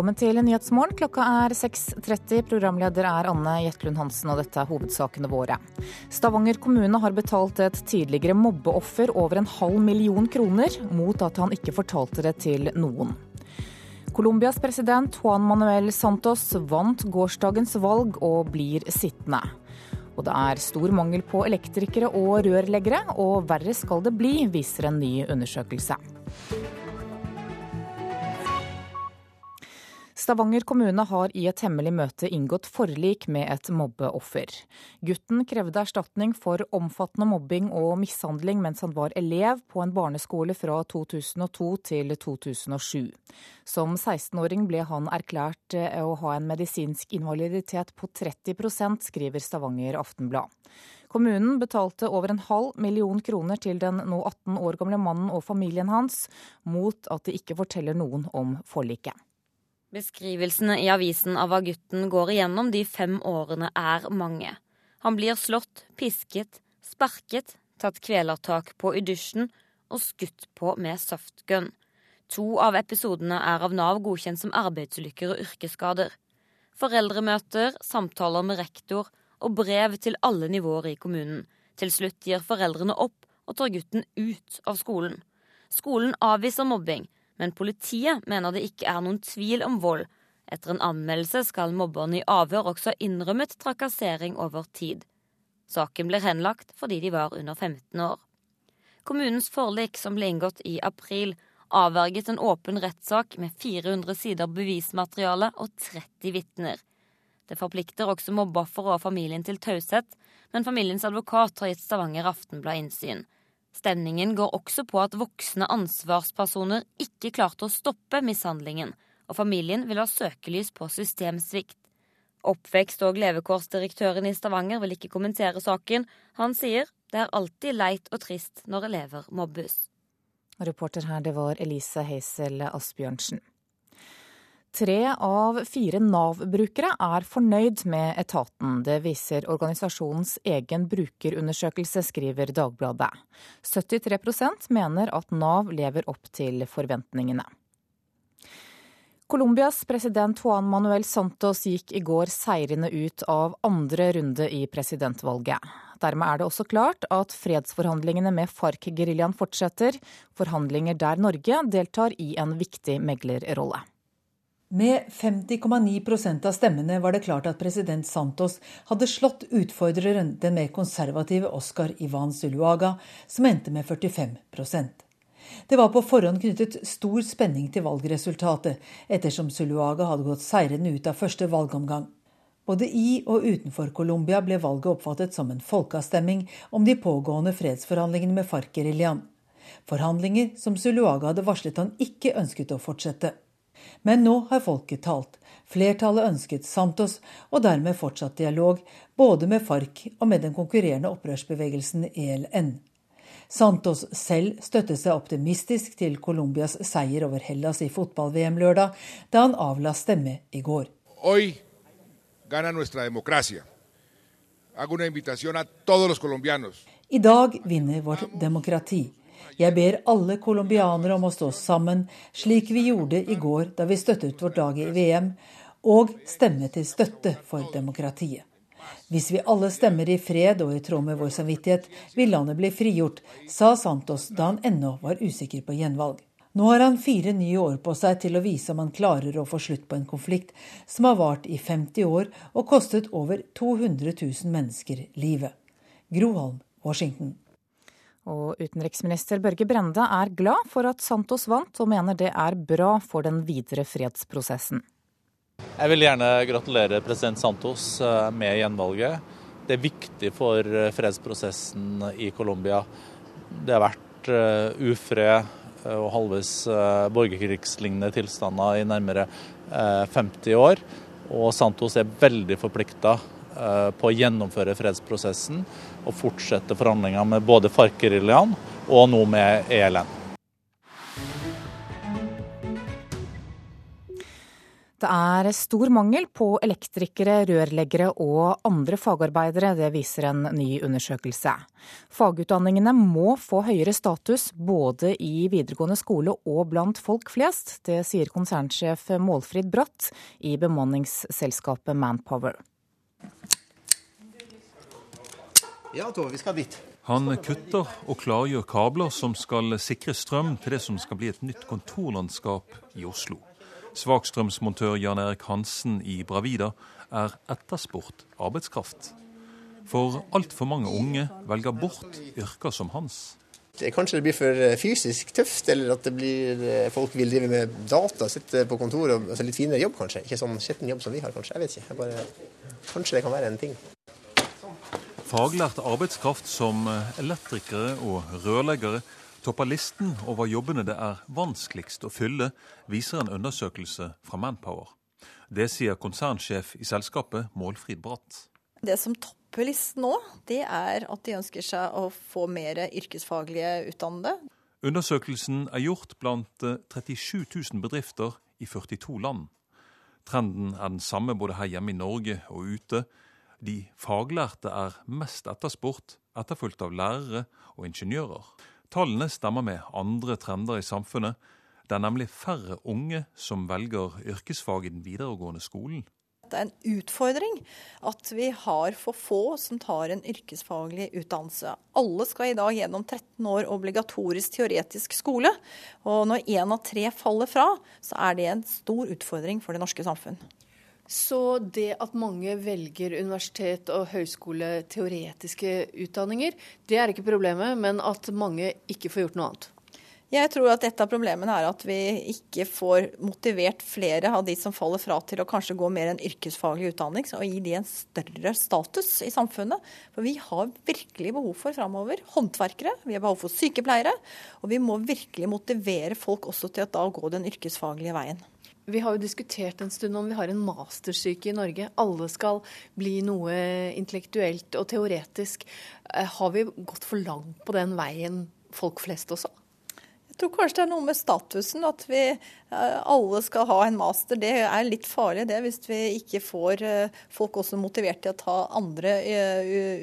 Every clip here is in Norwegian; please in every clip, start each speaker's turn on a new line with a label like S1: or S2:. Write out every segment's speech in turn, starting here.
S1: Velkommen til Nyhetsmorgen. Klokka er 6.30. Programleder er Anne Jetlund Hansen, og dette er hovedsakene våre. Stavanger kommune har betalt et tidligere mobbeoffer over en halv million kroner, mot at han ikke fortalte det til noen. Colombias president Juan Manuel Santos vant gårsdagens valg og blir sittende. Og det er stor mangel på elektrikere og rørleggere, og verre skal det bli, viser en ny undersøkelse. Stavanger kommune har i et hemmelig møte inngått forlik med et mobbeoffer. Gutten krevde erstatning for omfattende mobbing og mishandling mens han var elev på en barneskole fra 2002 til 2007. Som 16-åring ble han erklært eh, å ha en medisinsk invaliditet på 30% skriver Stavanger Aftenblad. Kommunen betalte over en halv million kroner til den nå 18 år gamle mannen og familien hans, mot at de ikke forteller noen om forliket.
S2: Beskrivelsene i avisen av hva gutten går igjennom de fem årene er mange. Han blir slått, pisket, sparket, tatt kvelertak på i dusjen og skutt på med softgun. To av episodene er av Nav godkjent som arbeidsulykker og yrkesskader. Foreldremøter, samtaler med rektor og brev til alle nivåer i kommunen. Til slutt gir foreldrene opp og tar gutten ut av skolen. Skolen avviser mobbing, men politiet mener det ikke er noen tvil om vold. Etter en anmeldelse skal mobberne i avhør også ha innrømmet trakassering over tid. Saken blir henlagt fordi de var under 15 år. Kommunens forlik, som ble inngått i april, avverget en åpen rettssak med 400 sider bevismateriale og 30 vitner. Det forplikter også mobbeofferet og familien til taushet, men familiens advokat har gitt Stavanger Aftenblad innsyn. Stemningen går også på at voksne ansvarspersoner ikke klarte å stoppe mishandlingen, og familien vil ha søkelys på systemsvikt. Oppvekst- og levekårsdirektøren i Stavanger vil ikke kommentere saken. Han sier det er alltid leit og trist når elever mobbes.
S1: Reporter her, det var Elise Heisel Asbjørnsen. Tre av fire Nav-brukere er fornøyd med etaten. Det viser organisasjonens egen brukerundersøkelse, skriver Dagbladet. 73% mener at Nav lever opp til forventningene. Colombias president Juan Manuel Santos gikk i går seirende ut av andre runde i presidentvalget. Dermed er det også klart at fredsforhandlingene med FARC-geriljaen fortsetter, forhandlinger der Norge deltar i en viktig meglerrolle.
S3: Med 50,9% av stemmene var det klart at president Santos hadde slått utfordreren, den mer konservative Oscar Ivan Zuluaga, som endte med 45% Det var på forhånd knyttet stor spenning til valgresultatet, ettersom Zuluaga hadde gått seirende ut av første valgomgang. Både i og utenfor Colombia ble valget oppfattet som en folkeavstemning om de pågående fredsforhandlingene med FARC-geriljaen. Forhandlinger som Zuluaga hadde varslet han ikke ønsket å fortsette. Men nå har folket talt. Flertallet ønsket Santos, og dermed fortsatt dialog, både med FARC og med den konkurrerende opprørsbevegelsen ELN. Santos selv støttet seg optimistisk til Colombias seier over Hellas i fotball-VM lørdag, da han avla stemme i går.
S4: Hoy gana nuestra democracia. Hago una invitación a todos los colombianos.
S3: I dag vinner vårt demokrati. Jeg ber alle colombianere om å stå sammen, slik vi gjorde i går da vi støttet vårt lag i VM, og stemme til støtte for demokratiet. Hvis vi alle stemmer i fred og i tråd med vår samvittighet, vil landet bli frigjort, sa Santos da han ennå var usikker på gjenvalg. Nå har han fire nye år på seg til å vise om han klarer å få slutt på en konflikt som har vart i 50 år og kostet over 200 000 mennesker livet. Groholm, Washington.
S1: Og utenriksminister Børge Brende er glad for at Santos vant, og mener det er bra for den videre fredsprosessen.
S5: Jeg vil gjerne gratulere president Santos eh, med gjenvalget. Det er viktig for eh, fredsprosessen i Colombia. Det har vært eh, ufred og halvveis borgerkrigslignende tilstander i nærmere 50 år. Og Santos er veldig forplikta på å gjennomføre fredsprosessen og fortsette forhandlinger med både FARC-geriljaen og nå med ELN.
S1: Det er stor mangel på elektrikere, rørleggere og andre fagarbeidere, det viser en ny undersøkelse. Fagutdanningene må få høyere status både i videregående skole og blant folk flest. Det sier konsernsjef Målfrid Bratt i bemanningsselskapet Manpower.
S6: Ja, Tove, vi skal dit.
S7: Han kutter og klargjør kabler som skal sikre strøm til det som skal bli et nytt kontorlandskap i Oslo. Svakstrømsmontør Jan Erik Hansen i Bravida er etterspurt arbeidskraft. For altfor mange unge velger bort yrker som hans.
S6: Kanskje det blir for eh, fysisk tøft, eller at blir, eh, folk vil drive med data, sitte på kontoret. Altså litt finere jobb, kanskje. Ikke sånn skitten jobb som vi har, kanskje. Jeg vet ikke. Jeg bare, kanskje det kan være en ting.
S7: Faglært arbeidskraft som eh, elektrikere og rørleggere topper listen over jobbene det er vanskeligst å fylle, viser en undersøkelse fra Manpower. Det sier konsernsjef i selskapet Målfrid Bratt.
S8: Det som topper listen nå, det er at de ønsker seg å få mer yrkesfaglige utdannede.
S7: Undersøkelsen er gjort blant 37 eh, 000 bedrifter i 42 land. Trenden er den samme både her hjemme i Norge og ute. De faglærte er mest etterspurt, etterfulgt av lærere og ingeniører. Tallene stemmer med andre trender i samfunnet. Det er nemlig færre unge som velger yrkesfag i den videregående skolen.
S8: Det er en utfordring at vi har for få som tar en yrkesfaglig utdannelse. Alle skal i dag gjennom 13 år obligatorisk teoretisk skole. Og når én av tre faller fra, så er det en stor utfordring for det norske samfunn.
S9: Så det at mange velger universitet og høyskole teoretiske utdanninger, det er ikke problemet, men at mange ikke får gjort noe annet?
S8: Jeg tror at et av problemene er at vi ikke får motivert flere av de som faller fra til å kanskje gå mer en yrkesfaglig utdanning, og gi de en større status i samfunnet. For vi har virkelig behov for framover håndverkere, vi har behov for sykepleiere. Og vi må virkelig motivere folk også til å da gå den yrkesfaglige veien.
S9: Vi har jo diskutert en stund om vi har en mastersyke i Norge. Alle skal bli noe intellektuelt og teoretisk. Eh, har vi gått for langt på den veien, folk flest også?
S8: Jeg tror kanskje det er noe med statusen, at vi eh, alle skal ha en master. Det er litt farlig det, hvis vi ikke får eh, folk også motivert til å ta andre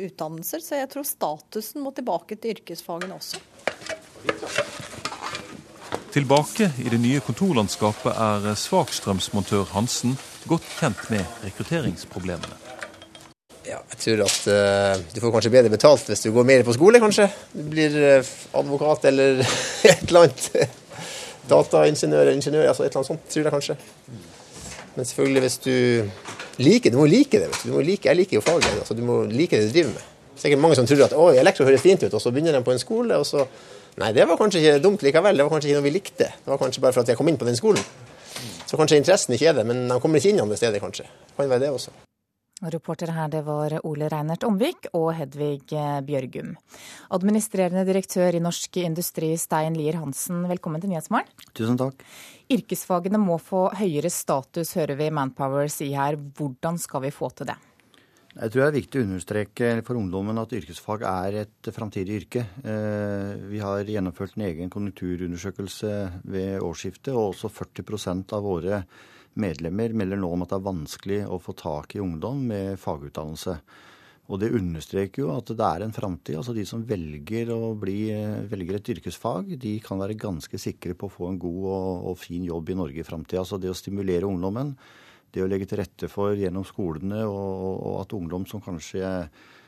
S8: utdannelser. Så jeg tror statusen må tilbake til yrkesfagene også.
S7: Tilbake i det nye kontorlandskapet er svakstrømsmontør Hansen godt kjent med rekrutteringsproblemene.
S6: Ja, jeg tror at uh, du får kanskje bedre betalt hvis du går mer på skole, kanskje. Du blir uh, advokat eller et eller annet. Dataingeniør, ingeniør, altså et eller annet sånt, tror jeg kanskje. Men selvfølgelig hvis du liker Du må like det. Du må like, jeg liker jo faget. Altså, du må like det du driver med. Sikkert mange som tror at elektro høres fint ut, og så begynner de på en skole, og så Nei, det var kanskje ikke dumt likevel. Det var kanskje ikke noe vi likte. Det var kanskje bare for at jeg kom inn på den skolen. Så kanskje interessen ikke er det, men de kommer ikke inn andre steder, kanskje. Det kan være det også.
S1: Reporter her det var Ole Reinert Omvik og Hedvig Bjørgum. Administrerende direktør i Norsk Industri Stein Lier Hansen, velkommen til Nyhetsmorgen.
S10: Tusen takk.
S1: Yrkesfagene må få høyere status, hører vi Manpower si her. Hvordan skal vi få til det?
S10: Jeg tror det er viktig å understreke for ungdommen at yrkesfag er et framtidig yrke. Eh, vi har gjennomført en egen konjunkturundersøkelse ved årsskiftet, og også 40% av våre medlemmer melder nå om at det er vanskelig å få tak i ungdom med fagutdannelse. Og det understreker jo at det er en framtid. Altså de som velger, bli, velger, et yrkesfag, de kan være ganske sikre på å få en god og, og fin jobb i Norge i framtida. Så det å stimulere ungdommen det å legge til rette for gjennom skolene, og, og at ungdom som kanskje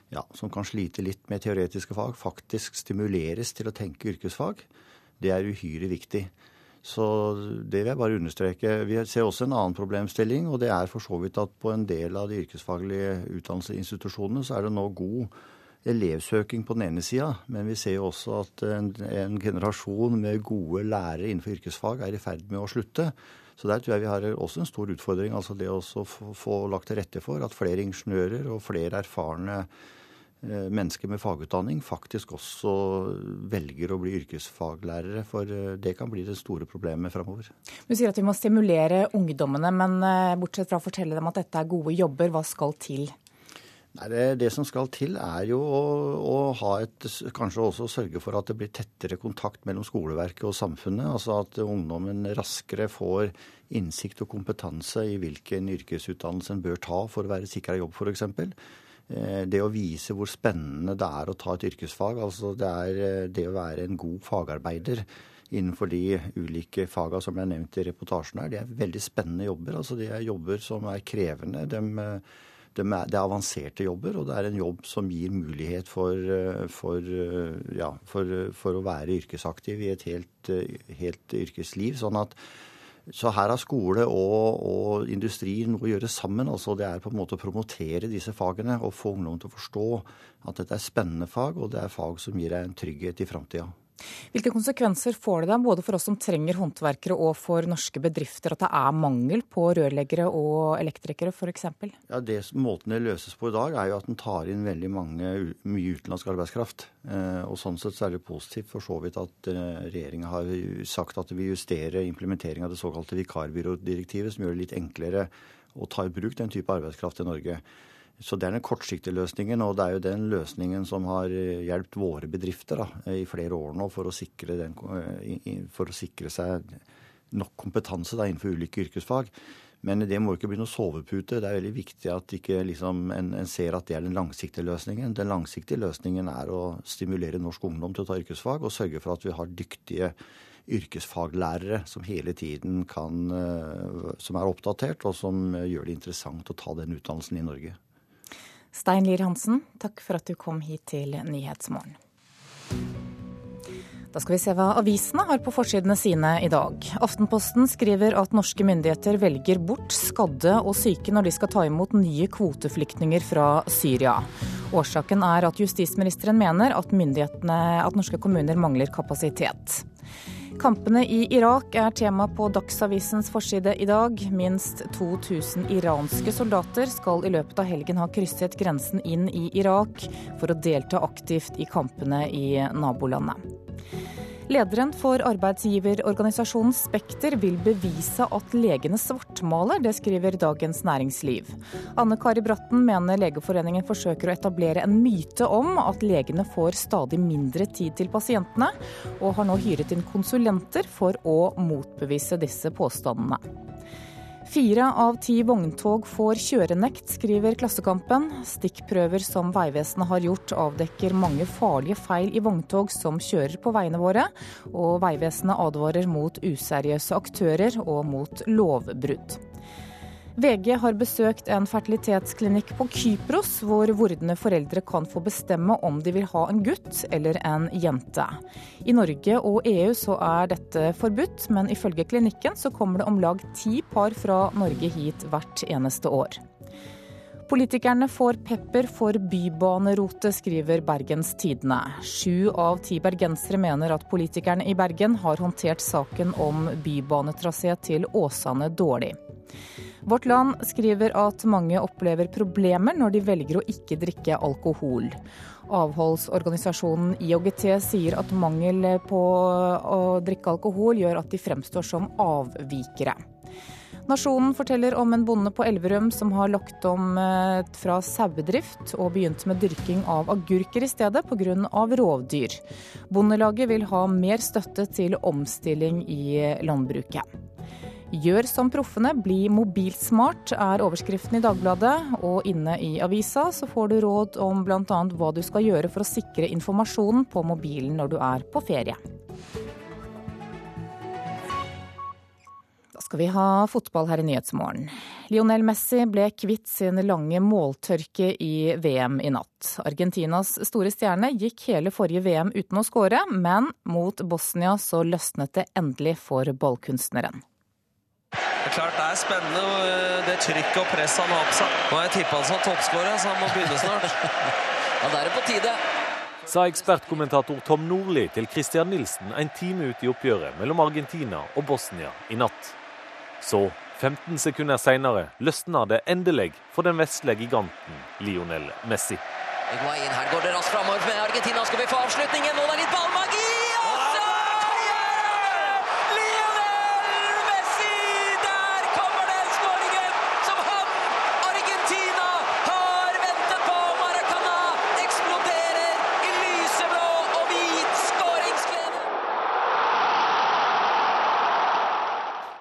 S10: ja, som kan slite litt med teoretiske fag, faktisk stimuleres til å tenke yrkesfag, det er uhyre viktig. Så det vil jeg bare understreke. Vi ser også en annen problemstilling, og det er for så vidt at på en del av de yrkesfaglige utdannelsesinstitusjonene så er det nå god elevsøking på den ene sida, men vi ser jo også at en, en generasjon med gode lærere innenfor yrkesfag er i ferd med å slutte. Så der tror jeg vi har også en stor utfordring. Altså det å få lagt til rette for at flere ingeniører og flere erfarne eh, mennesker med fagutdanning faktisk også velger å bli yrkesfaglærere. For eh, det kan bli det store problemet framover.
S1: Du sier at vi må stimulere ungdommene, men eh, bortsett fra å fortelle dem at dette er gode jobber, hva skal til?
S10: Nei, det, det, som skal til, er jo å, å, ha et Kanskje også sørge for at det blir tettere kontakt mellom skoleverket og samfunnet. Altså at ungdommen raskere får innsikt og kompetanse i hvilken yrkesutdannelse en bør ta for å være sikra jobb, f.eks. Eh, det å vise hvor spennende det er å ta et yrkesfag. Altså det er eh, det å være en god fagarbeider innenfor de ulike fagene som jeg nevnt i reportasjen her. Det er veldig spennende jobber. Altså de er jobber som er krevende. De, det er avanserte jobber, og det er en jobb som gir mulighet for, eh, for, eh, ja, for, for å være yrkesaktiv i et helt, eh, helt, yrkesliv. sånn at så her har skole og, og industri noe å gjøre sammen. altså Det er på en måte å promotere disse fagene og få ungdom til å forstå at dette er spennende fag, og det er fag som gir deg en trygghet i framtida.
S1: Hvilke konsekvenser får det da, både for oss som trenger håndverkere og for norske bedrifter, at det er mangel på rørleggere og elektrikere f.eks.?
S10: Ja, det, måten det løses på i dag, er jo at en tar inn veldig mange, mye utenlandsk arbeidskraft. Eh, og Sånn sett så er det positivt for så vidt at eh, regjeringa har sagt at vi justerer justere implementering av det såkalte vikarbyrådirektivet, som gjør det litt enklere å ta i bruk den type arbeidskraft i Norge. Så det er den kortsiktige løsningen, og det er jo den løsningen som har eh, hjulpet våre bedrifter da, i flere år nå for å sikre, den, eh, for å sikre seg nok kompetanse da, innenfor ulike yrkesfag. Men det må ikke bli noe sovepute. Det er veldig viktig at ikke liksom, en, en, ser at det er den langsiktige løsningen. Den langsiktige løsningen er å stimulere norsk ungdom til å ta yrkesfag, og sørge for at vi har dyktige yrkesfaglærere som hele tiden kan, eh, som er oppdatert, og som gjør det interessant å ta den utdannelsen i Norge.
S1: Stein Lier Hansen, takk for at du kom hit til Nyhetsmorgen. Da skal vi se hva avisene har på forsidene sine i dag. Aftenposten skriver at norske myndigheter velger bort skadde og syke når de skal ta imot nye kvoteflyktninger fra Syria. Årsaken er at justisministeren mener at, at norske kommuner mangler kapasitet. Kampene i Irak er tema på Dagsavisens forside i dag. Minst 2000 iranske soldater skal i løpet av helgen ha krysset grensen inn i Irak for å delta aktivt i kampene i nabolandet. Lederen for arbeidsgiverorganisasjonen Spekter vil bevise at legene svartmaler, det skriver Dagens Næringsliv. Anne Kari Bratten mener Legeforeningen forsøker å etablere en myte om at legene får stadig mindre tid til pasientene, og har nå hyret inn konsulenter for å motbevise disse påstandene. Fire av ti vogntog får kjørenekt, skriver Klassekampen. Stikkprøver som Vegvesenet har gjort avdekker mange farlige feil i vogntog som kjører på veiene våre, og Vegvesenet advarer mot useriøse aktører og mot lovbrudd. VG har besøkt en fertilitetsklinikk på Kypros, hvor vordende foreldre kan få bestemme om de vil ha en gutt eller en jente. I Norge og EU så er dette forbudt, men ifølge klinikken så kommer det om lag ti par fra Norge hit hvert eneste år. Politikerne får pepper for bybanerotet, skriver Bergens Tidende. Sju av ti bergensere mener at politikerne i Bergen har håndtert saken om bybanetrasé til Åsane dårlig. Vårt Land skriver at mange opplever problemer når de velger å ikke drikke alkohol. Avholdsorganisasjonen IOGT sier at mangel på å drikke alkohol gjør at de fremstår som avvikere. Nasjonen forteller om en bonde på Elverum som har lagt om eh, fra sauedrift og begynt med dyrking av agurker i stedet pga. rovdyr. Bondelaget vil ha mer støtte til omstilling i landbruket. Gjør som proffene, bli mobilsmart, er overskriften i Dagbladet. Og inne i avisa så får du råd om bl.a. hva du skal gjøre for å sikre informasjonen på mobilen når du er på ferie. Da skal vi ha fotball her i Nyhetsmorgen. Lionel Messi ble kvitt sin lange måltørke i VM i natt. Argentinas store stjerne gikk hele forrige VM uten å skåre, men mot Bosnia så løsnet det endelig for ballkunstneren.
S11: Det er klart det er spennende, eh, det trykket og presset han har på seg. Nå har jeg tippa han som toppskårer, så han må begynne snart.
S12: ja, da er det på tide.
S13: Sa ekspertkommentator Tom Nordli til Christian Nilsen en time ut i oppgjøret mellom Argentina og Bosnia i natt. Så, 15 sekunder seinere, løsner det endelig for den vesle giganten Lionel Messi.
S12: Her går det raskt framover med Argentina. Skal vi få avslutningen? Nå er det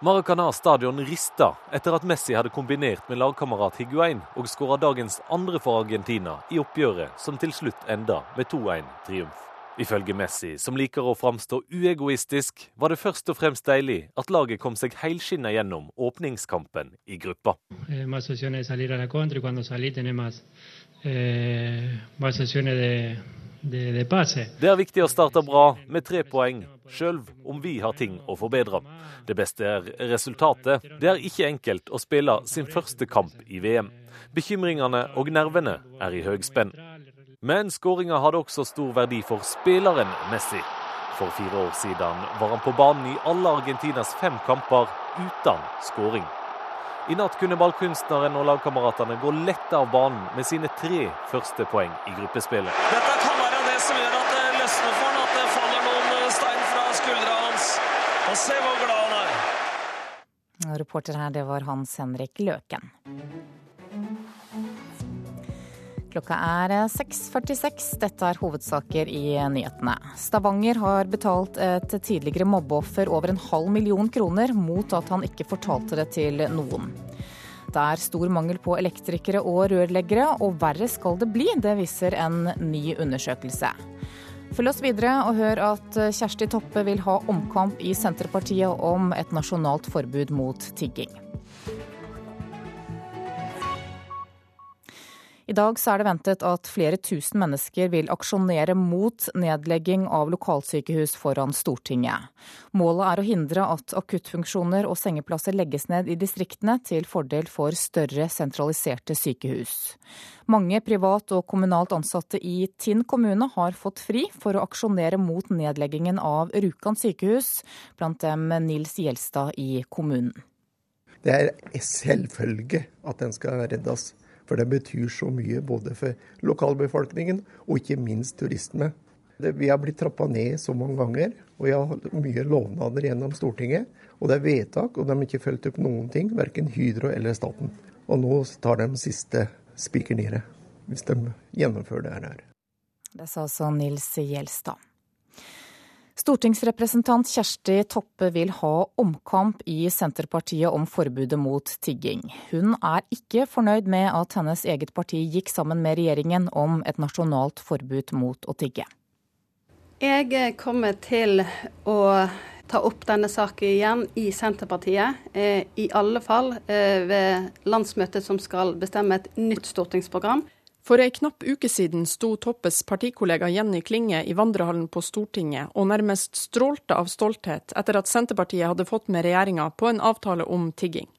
S13: Maracana stadion rista etter at Messi hadde kombinert med lagkamerat Higuain og skåra dagens andre for Argentina i oppgjøret som til slutt enda med 2-1-triumf. Ifølge Messi, som liker å framstå uegoistisk, var det først og fremst deilig at laget kom seg helskinna gjennom åpningskampen i gruppa.
S14: Eh,
S13: det er viktig å starte bra med tre poeng, sjøl om vi har ting å forbedre. Det beste er resultatet. Det er ikke enkelt å spille sin første kamp i VM. Bekymringene og nervene er i høgspenn. Men skåringa hadde også stor verdi for spilleren Messi. For fire år siden var han på banen i alle Argentinas fem kamper uten skåring. I natt kunne ballkunstneren og lagkameratene gå lett av banen med sine tre første poeng i gruppespillet.
S11: Dette kan som gjør at det løsner for han, at det faller noen stein fra skuldra hans. Og se hvor glad han er.
S1: Reporter her, det var Hans Henrik Løken. Klokka er 6.46. Dette er hovedsaker i nyhetene. Stavanger har betalt et tidligere mobbeoffer over en halv million kroner mot at han ikke fortalte det til noen. Det er stor mangel på elektrikere og rørleggere, og verre skal det bli. Det viser en ny undersøkelse. Følg oss videre og hør at Kjersti Toppe vil ha omkamp i Senterpartiet om et nasjonalt forbud mot tigging. I dag er det ventet at flere tusen mennesker vil aksjonere mot nedlegging av lokalsykehus foran Stortinget. Målet er å hindre at akuttfunksjoner og sengeplasser legges ned i distriktene til fordel for større sentraliserte sykehus. Mange privat og kommunalt ansatte i Tinn kommune har fått fri for å aksjonere mot nedleggingen av Rjukan sykehus, blant dem Nils Gjelstad i kommunen.
S15: Det er selvfølge at den skal reddes. For det betyr så mye både for lokalbefolkningen og ikke minst turisme. Vi har blitt trappa ned så mange ganger, og vi har mye lovnader gjennom Stortinget. Og det er vedtak, og de har ikke fulgt opp noen ting, verken Hydro eller staten. Og nå tar de siste spiker nede, hvis de gjennomfører det her.
S1: Det sa også Nils Gjelstad. Stortingsrepresentant Kjersti Toppe vil ha omkamp i Senterpartiet om forbudet mot tigging. Hun er ikke fornøyd med at hennes eget parti gikk sammen med regjeringen om et nasjonalt forbud mot å tigge.
S16: Jeg kommer til å ta opp denne saken igjen i Senterpartiet. Eh, I alle fall eh, ved landsmøtet som skal bestemme et nytt stortingsprogram.
S17: For ei knapp uke siden sto Toppes partikollega Jenny Klinge i vandrehallen på Stortinget og nærmest strålte av stolthet etter at Senterpartiet hadde fått med regjeringa på en avtale om tigging.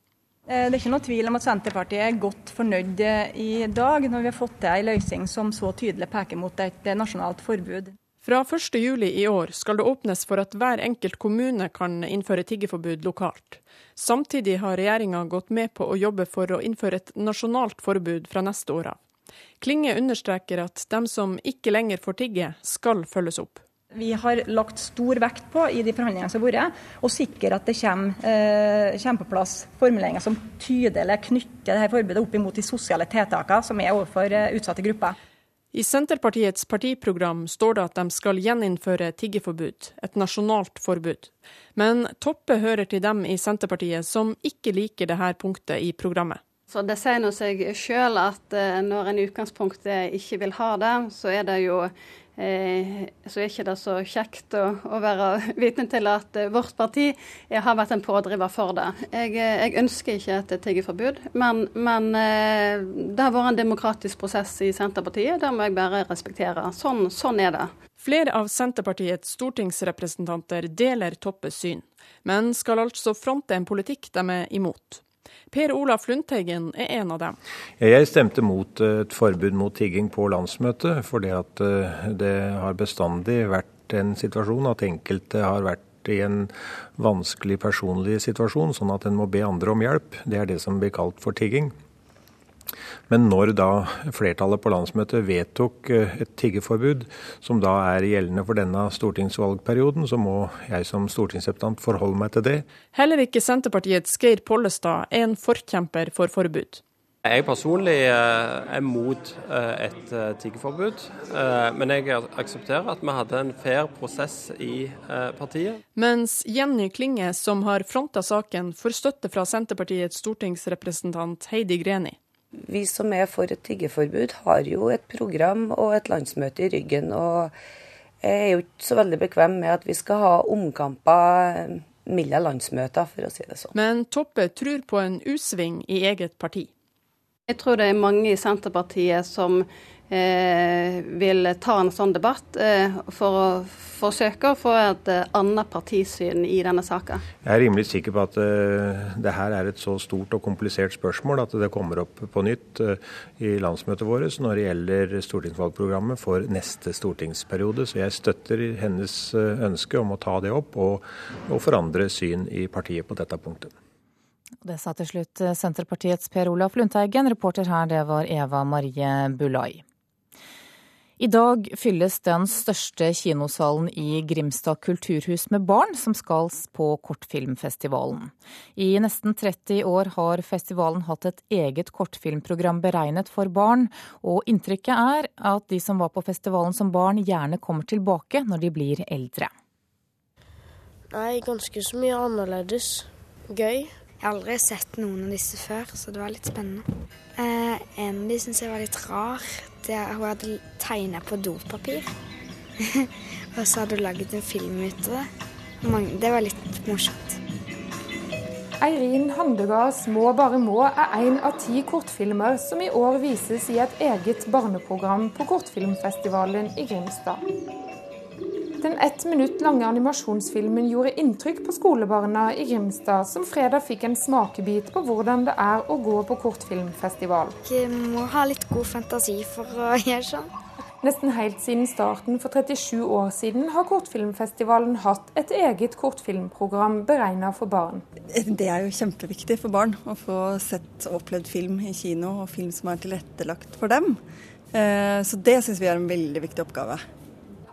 S18: Eh, det er ikke noe tvil om at Senterpartiet er godt fornøyd eh, i dag, når vi har fått til en løsning som så tydelig peker mot et eh, nasjonalt forbud.
S17: Fra 1.7 i år skal det åpnes for at hver enkelt kommune kan innføre tiggeforbud lokalt. Samtidig har regjeringa gått med på å jobbe for å innføre et nasjonalt forbud fra neste år av. Klinge understreker at dem som ikke lenger får tigge, skal følges opp.
S18: Vi har lagt stor vekt på i de forhandlingene som har vært, å sikre at det kommer, eh, kommer på plass formuleringer som tydelig knytter dette forbudet opp mot de sosiale tiltakene som er overfor eh, utsatte grupper.
S17: I Senterpartiets partiprogram står det at de skal gjeninnføre tiggeforbud, et nasjonalt forbud. Men Toppe hører til dem i Senterpartiet som ikke liker dette punktet i programmet.
S16: Så Det sier nå seg sjøl at eh, når en i utgangspunktet ikke vil ha det, så er det jo eh, så er ikke det så kjekt å, å være vitne til at eh, vårt parti har vært en pådriver for det. Jeg, jeg ønsker ikke et tiggeforbud, men, men, det har vært en demokratisk prosess i Senterpartiet. Det må jeg bare respektere. Sånn, sånn er det.
S17: Flere av Senterpartiets stortingsrepresentanter deler Toppes syn, men skal altså fronte en politikk de er imot. Per Olaf Lundteigen er en av dem.
S19: Jeg stemte mot et forbud mot tigging på landsmøtet, fordi at eh, det har bestandig vært en situasjon at enkelte har vært i en vanskelig personlig situasjon, sånn at en må be andre om hjelp. Det er det som blir kalt for tigging. Men når da flertallet på landsmøtet vedtok eh, et tiggeforbud, som da er gjeldende for denne stortingsvalgperioden, så må jeg som stortingsrepresentant forholde meg til det.
S17: Heller ikke Senterpartiets Geir Pollestad er en forkjemper for forbud.
S14: Jeg personlig eh, er mot eh, et tiggeforbud, men jeg aksepterer at vi hadde en fair prosess i partiet.
S17: Mens Jenny Klinge, som har fronta saken, får støtte fra Senterpartiets stortingsrepresentant Heidi Greni.
S20: Vi som er for et tiggeforbud, har jo et program og et landsmøte i ryggen. og jeg er jo ikke så veldig bekvem med at vi skal ha omkamper mellom landsmøter, for å si det sånn.
S17: Men Toppe tror på en U-sving i eget parti.
S16: Jeg tror det er mange i Senterpartiet som eh, vil ta en sånn debatt eh, for å forsøke å få et eh, annet partisyn i denne saka.
S19: Jeg er rimelig sikker på at det her er et så stort og komplisert spørsmål at det kommer opp på nytt i landsmøtet vårt når det gjelder stortingsvalgprogrammet for neste stortingsperiode. Så jeg støtter hennes ønske om å ta det opp og, og forandre syn i partiet på dette punktet.
S1: Det sa til slutt Senterpartiets Per Olaf Lundteigen. Reporter her, det var Eva Marie Bulai. I dag fylles den største kinosalen i Grimstad kulturhus med barn, som skal på kortfilmfestivalen. I nesten 30 år har festivalen hatt et eget kortfilmprogram beregnet for barn, og inntrykket er at de som var på festivalen som barn, gjerne kommer tilbake når de blir eldre.
S21: Nei, ganske så mye annerledes. Gøy. Jeg har aldri sett noen av disse før, så det var litt spennende. Eh, en av de syns jeg var litt rar. Det, hun hadde tegna på dopapir. og så hadde hun laget en film ut av det. Det var litt morsomt.
S22: Eirin Handegards 'Må bare må' er én av ti kortfilmer som i år vises i et eget barneprogram på Kortfilmfestivalen i Grimstad. Den ett minutt lange animasjonsfilmen gjorde inntrykk på skolebarna i Grimstad, som fredag fikk en smakebit på hvordan det er å gå på kortfilmfestival.
S21: Jeg må ha litt god fantasi for å gjøre sånn.
S22: Nesten helt siden starten for 37 år siden har Kortfilmfestivalen hatt et eget kortfilmprogram beregna for barn.
S23: Det er jo kjempeviktig for barn å få sett og opplevd film i kino, og film som er tilrettelagt for dem. Eh, så det syns vi er en veldig viktig oppgave.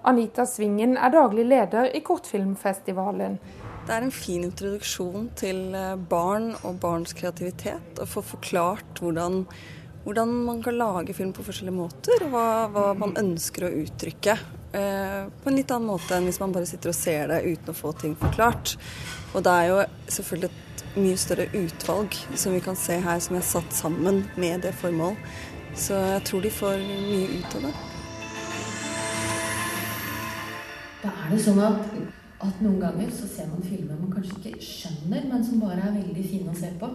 S22: Anita Svingen er daglig leder i Kortfilmfestivalen.
S23: Det er en fin introduksjon til eh, barn og barns kreativitet. Å få forklart hvordan, hvordan, man kan lage film på forskjellige måter, og hva, hva man ønsker å uttrykke. Eh, på en litt annen måte enn hvis man bare sitter og ser det uten å få ting forklart. Og det er jo selvfølgelig et mye større utvalg som vi kan se her, som er satt sammen med det formål. Så jeg tror de får mye ut av det.
S24: Er det sånn at, at noen ganger så ser man filmer man kanskje ikke skjønner, men som bare er veldig fine å se på.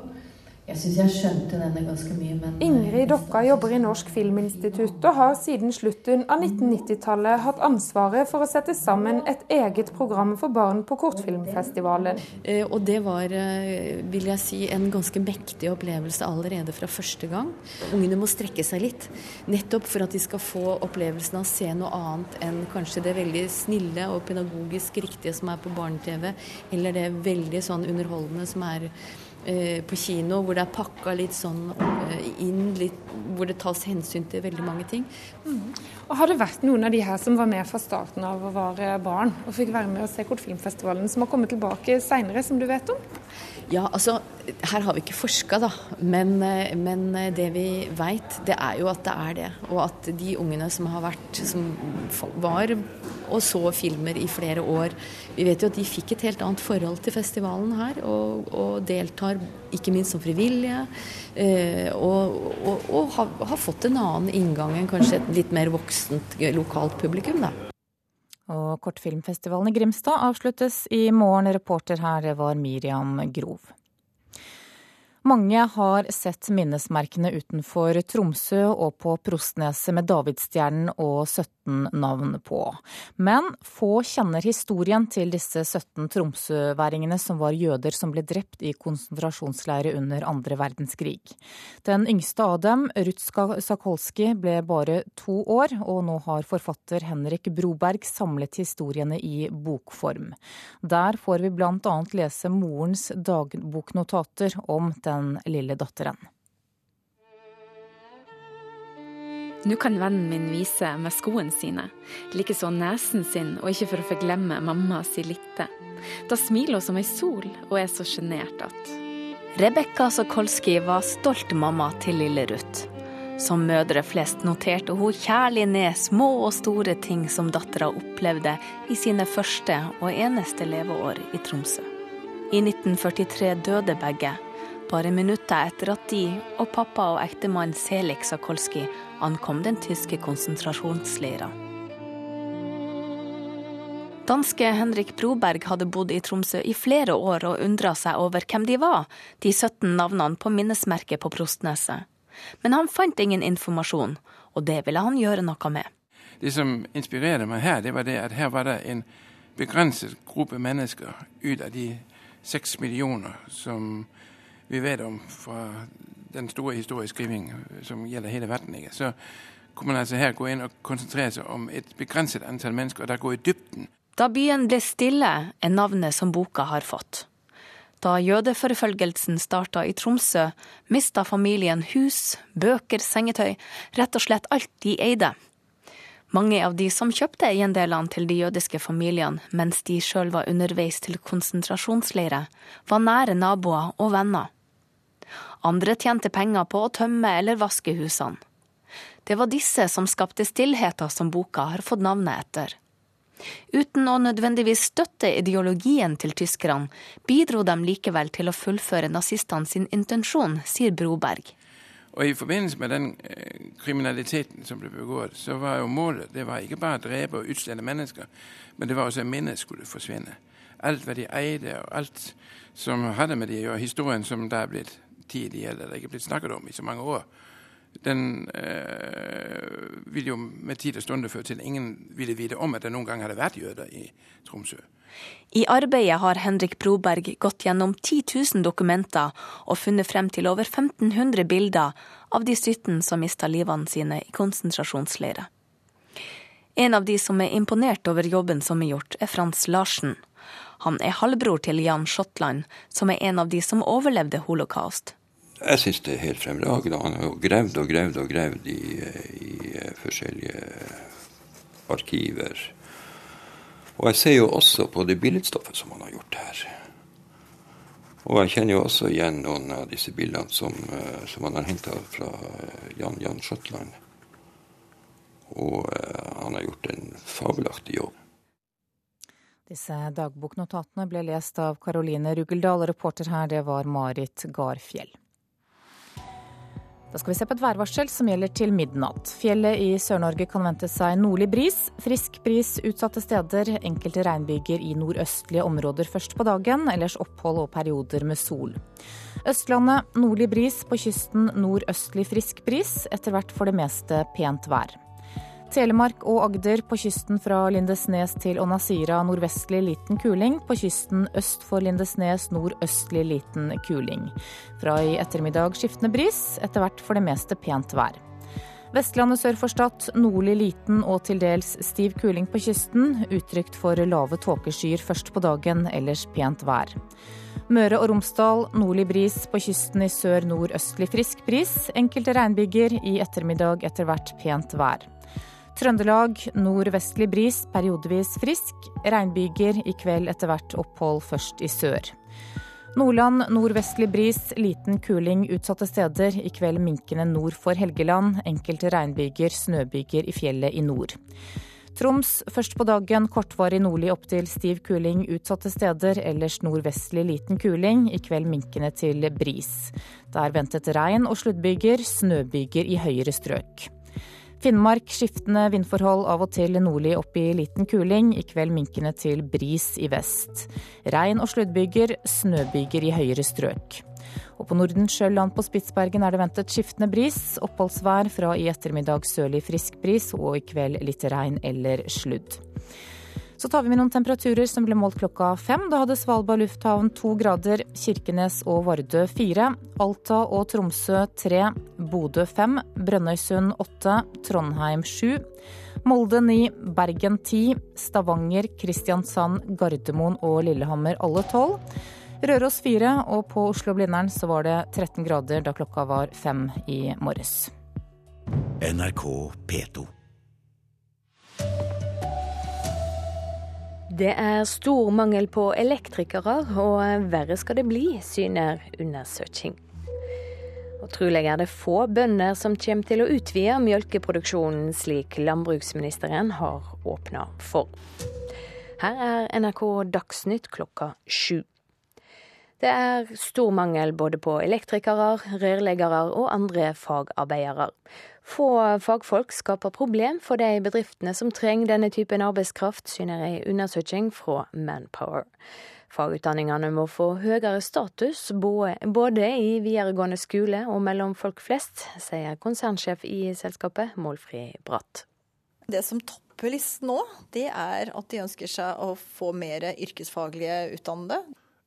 S24: Jeg syns jeg skjønte denne ganske mye, men
S22: eh, Ingrid Dokka jobber i Norsk Filminstitutt og har siden slutten av 1990-tallet hatt ansvaret for å sette sammen et eget program for barn på kortfilmfestivalen.
S24: Eh, og det var, eh, vil jeg si, en ganske mektig opplevelse allerede fra første gang. Ungene må strekke seg litt, nettopp for at de skal få opplevelsen av å se noe annet enn kanskje det veldig snille og pedagogisk riktige som er på barne-TV, eller det veldig sånn underholdende som er på kino, hvor det er pakka litt sånn eh, inn, litt, hvor det tas hensyn til veldig mange ting.
S22: Mm. Og Har det vært noen av de her som var med fra starten av å være barn, og fikk være med og se Kortfilmfestivalen, som har kommet tilbake seinere, som du vet om?
S24: Ja, altså, her har vi ikke forska, da. Men, eh, men det vi veit, det er jo at det er det. Og at de ungene som har vært, som var og så filmer i flere år, vi vet jo at de fikk et helt annet forhold til festivalen her, og, og deltar ikke minst som frivillige. Eh, og, og, og har, har, fått en annen inngang enn kanskje et litt mer voksent lokalt publikum, da.
S1: Og kortfilmfestivalen i Grimstad avsluttes i morgen. Reporter her var Miriam Grov. Mange har sett minnesmerkene utenfor Tromsø og på Prostneset med davidsstjernen og 17 navn på. Men få kjenner historien til disse 17 tromsøværingene som var jøder som ble drept i konsentrasjonsleirer under andre verdenskrig. Den yngste av dem, Ruth Sakolsky, ble bare to år, og nå har forfatter Henrik Broberg samlet historiene i bokform. Der får vi bl.a. lese morens dagboknotater om den den lille datteren.
S25: Nå kan vennen min vise med skoene sine, likeså nesen sin, og ikke for å forglemme mamma si litte. Da smiler hun som ei sol og er så sjenert at Rebekka Sokolski var stolt mamma til lille Ruth. Som mødre flest noterte hun kjærlig ned små og store ting som dattera opplevde i sine første og eneste leveår i Tromsø. I 1943 døde begge, bare minutter etter at de og pappa og ektemann Selik Sakolski ankom den tyske konsentrasjonsleira. Danske Henrik Broberg hadde bodd i Tromsø i flere år og undra seg over hvem de var, de 17 navnene på minnesmerket på Prostneset. Men han fant ingen informasjon, og det ville han gjøre noe med.
S26: Det som inspirerte meg her, det var det at her var det en begrenset gruppe mennesker ut av de seks millioner som vi vet om fra den store historieskriving som gjelder hele verden. Ikke? Så kunne man altså her gå inn og konsentrere seg om et begrenset antall mennesker, og da gå i dybden.
S25: Da byen ble stille, er navnet som boka har fått. Da jødeforfølgelsen starta i Tromsø, mista familien hus, bøker, sengetøy, rett og slett alt de eide. Mange av de som kjøpte eiendelene til de jødiske familiene mens de sjøl var underveis til konsentrasjonsleirer, var nære naboer og venner. Andre tjente penger på å tømme eller vaske husene. Det var disse som skapte stillheten som boka har fått navnet etter. Uten å nødvendigvis støtte ideologien til tyskerne, bidro de likevel til å fullføre nazistene sin intensjon, sier Broberg.
S26: Og I forbindelse med den eh, kriminaliteten som ble begått, så var jo målet det var ikke bare å drepe og utslette mennesker, men det var også at minnet skulle forsvinne. Alt hva de eide, og alt som hadde med de å gjøre, historien som da er blitt tid i er ikke blitt snakket om i så mange år, den øh, vil jo med tid og stunder føre til ingen ville vite om at det noen gang hadde vært jøder i Tromsø.
S25: I arbeidet har Henrik Broberg gått gjennom 10 000 dokumenter og funnet frem til over 1500 bilder av de 17 som mista livene sine i konsentrasjonsleirer. En av de som er imponert over jobben som er gjort, er Frans Larsen. Han er halvbror til Jan Shotland, som er en av de som overlevde holocaust.
S27: Jeg syns det er helt fremragende. Han har jo gravd og gravd og gravd i, i, forskjellige arkiver. Og jeg ser jo også på det billedstoffet som han har gjort her. Og jeg kjenner jo også igjen noen av disse bildene som, som han har henta fra Jan Jan Schottland. Og han har gjort en fabelaktig jobb.
S1: Disse dagboknotatene ble lest av Karoline Rugeldal, og reporter her det var Marit Garfjell. Da skal vi se på et værvarsel som gjelder til midnatt. Fjellet i Sør-Norge kan vente seg nordlig bris. Frisk bris utsatte steder. Enkelte regnbyger i nordøstlige områder først på dagen, ellers opphold og perioder med sol. Østlandet nordlig bris, på kysten nordøstlig frisk bris. Etter hvert for det meste pent vær. Telemark og Agder på kysten fra Lindesnes til Onasira nordvestlig liten kuling. På kysten øst for Lindesnes nordøstlig liten kuling. Fra i ettermiddag skiftende bris, etter hvert for det meste pent vær. Vestlandet sør for Stad nordlig liten og til dels stiv kuling på kysten. Utrygt for lave tåkeskyer først på dagen, ellers pent vær. Møre og Romsdal nordlig bris, på kysten i sør nordøstlig frisk bris. Enkelte regnbyger, i ettermiddag etter hvert pent vær. Trøndelag nordvestlig bris, periodevis frisk. Regnbyger, i kveld etter hvert opphold først i sør. Nordland nordvestlig bris, liten kuling utsatte steder. I kveld minkende nord for Helgeland. Enkelte regnbyger, snøbyger i fjellet i nord. Troms først på dagen kortvarig nordlig opp til stiv kuling utsatte steder. Ellers nordvestlig liten kuling. I kveld minkende til bris. Det er ventet regn og sluddbyger, snøbyger i høyere strøk. Finnmark skiftende vindforhold, av og til nordlig opp i liten kuling. I kveld minkende til bris i vest. Regn og sluddbyger, snøbyger i høyere strøk. Og på Nordensjøland på Spitsbergen er det ventet skiftende bris. Oppholdsvær fra i ettermiddag sørlig frisk bris, og i kveld litt regn eller sludd. Så tar vi med noen temperaturer som ble målt klokka fem. Da hadde Svalbard lufthavn to grader, Kirkenes og Vardø fire, Alta og Tromsø tre, Bodø fem, Brønnøysund åtte, Trondheim sju, Molde ni, Bergen ti, Stavanger, Kristiansand, Gardermoen og Lillehammer alle tolv. Røros fire, og på Oslo-Blindern så var det 13 grader da klokka var fem i morges.
S28: NRK P2.
S29: Det er stor mangel på elektrikere, og verre skal det bli, syner undersøking. Og Trolig er det få bønder som kommer til å utvide melkeproduksjonen, slik landbruksministeren har åpna for. Her er NRK Dagsnytt klokka sju. Det er stor mangel både på elektrikere, rørleggere og andre fagarbeidere. Få fagfolk skaper problem for de bedriftene som trenger denne typen arbeidskraft, syner ei undersøking fra Manpower. Fagutdanningene må få høyere status både i videregående skole og mellom folk flest, sier konsernsjef i selskapet, Målfrid Bratt.
S8: Det som topper listen nå, det er at de ønsker seg å få mer yrkesfaglige utdannede.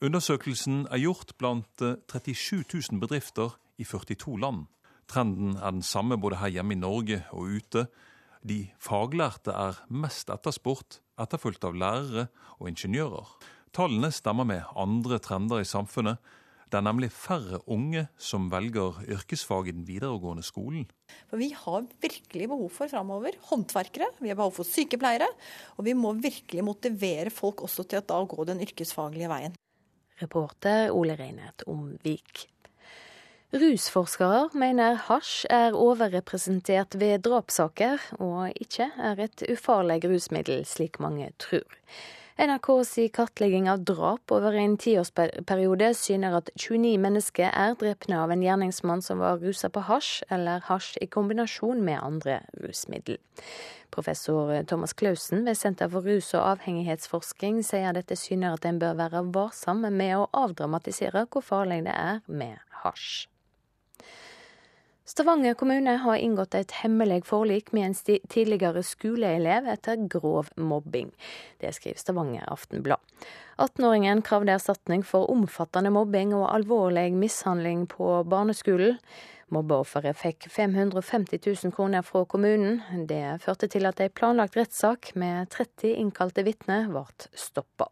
S7: Undersøkelsen er gjort blant 37 eh, 000 bedrifter i 42 land. Trenden er den samme både her hjemme i Norge og ute. De faglærte er mest etterspurt, etterfulgt av lærere og ingeniører. Tallene stemmer med andre trender i samfunnet. Det er nemlig færre unge som velger yrkesfag i den videregående skolen.
S8: For Vi har virkelig behov for framover håndverkere, vi har behov for sykepleiere. Og vi må virkelig motivere folk også til å da gå den yrkesfaglige veien.
S29: Reporter Ole Reinet Omvik. Rusforskere mener hasj er overrepresentert ved drapssaker, og ikke er et ufarlig rusmiddel, slik mange tror. NRKs kartlegging av drap over en tiårsperiode syner at 29 mennesker er drepne av en gjerningsmann som var rusa på hasj, eller hasj i kombinasjon med andre rusmiddel. Professor Thomas Clausen ved Senter for rus- og avhengighetsforskning sier dette syner at en bør være varsom med å avdramatisere hvor farlig det er med hasj. Stavanger kommune har inngått et hemmelig forlik med en tidligere skoleelev etter grov mobbing. Det skriver Stavanger Aftenblad. 18-åringen krevde erstatning for omfattende mobbing og alvorlig mishandling på barneskolen. Mobbeofferet fikk 550 000 kroner fra kommunen. Det førte til at ei planlagt rettssak med 30 innkalte vitner ble stoppa.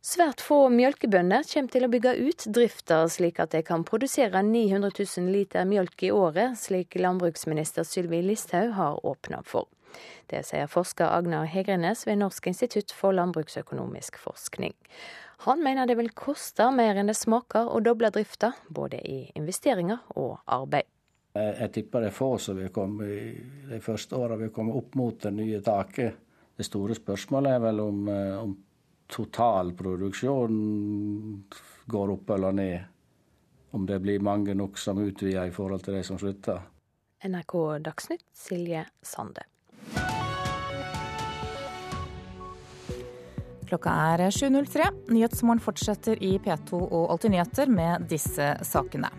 S29: Svært få mjølkebønder kommer til å bygge ut drifta slik at de kan produsere 900 000 liter mjølk i året, slik landbruksminister Sylvi Listhaug har åpna for. Det sier forsker Agnar Hegrenes ved Norsk institutt for landbruksøkonomisk forskning. Han mener det vil koste mer enn det smaker å doble drifta, både i investeringer og arbeid.
S30: Jeg tipper det er få som vil komme de første åra vil komme opp mot det nye taket. Det store spørsmålet er vel om, eh, om totalproduksjonen går opp eller ned. Om det blir mange nok som utvider i forhold til de som slutter.
S29: NRK Dagsnytt, Silje Sande.
S1: Klokka er 7.03. Nyhetsmorgen fortsetter i P2 og Alltid nyheter med disse sakene.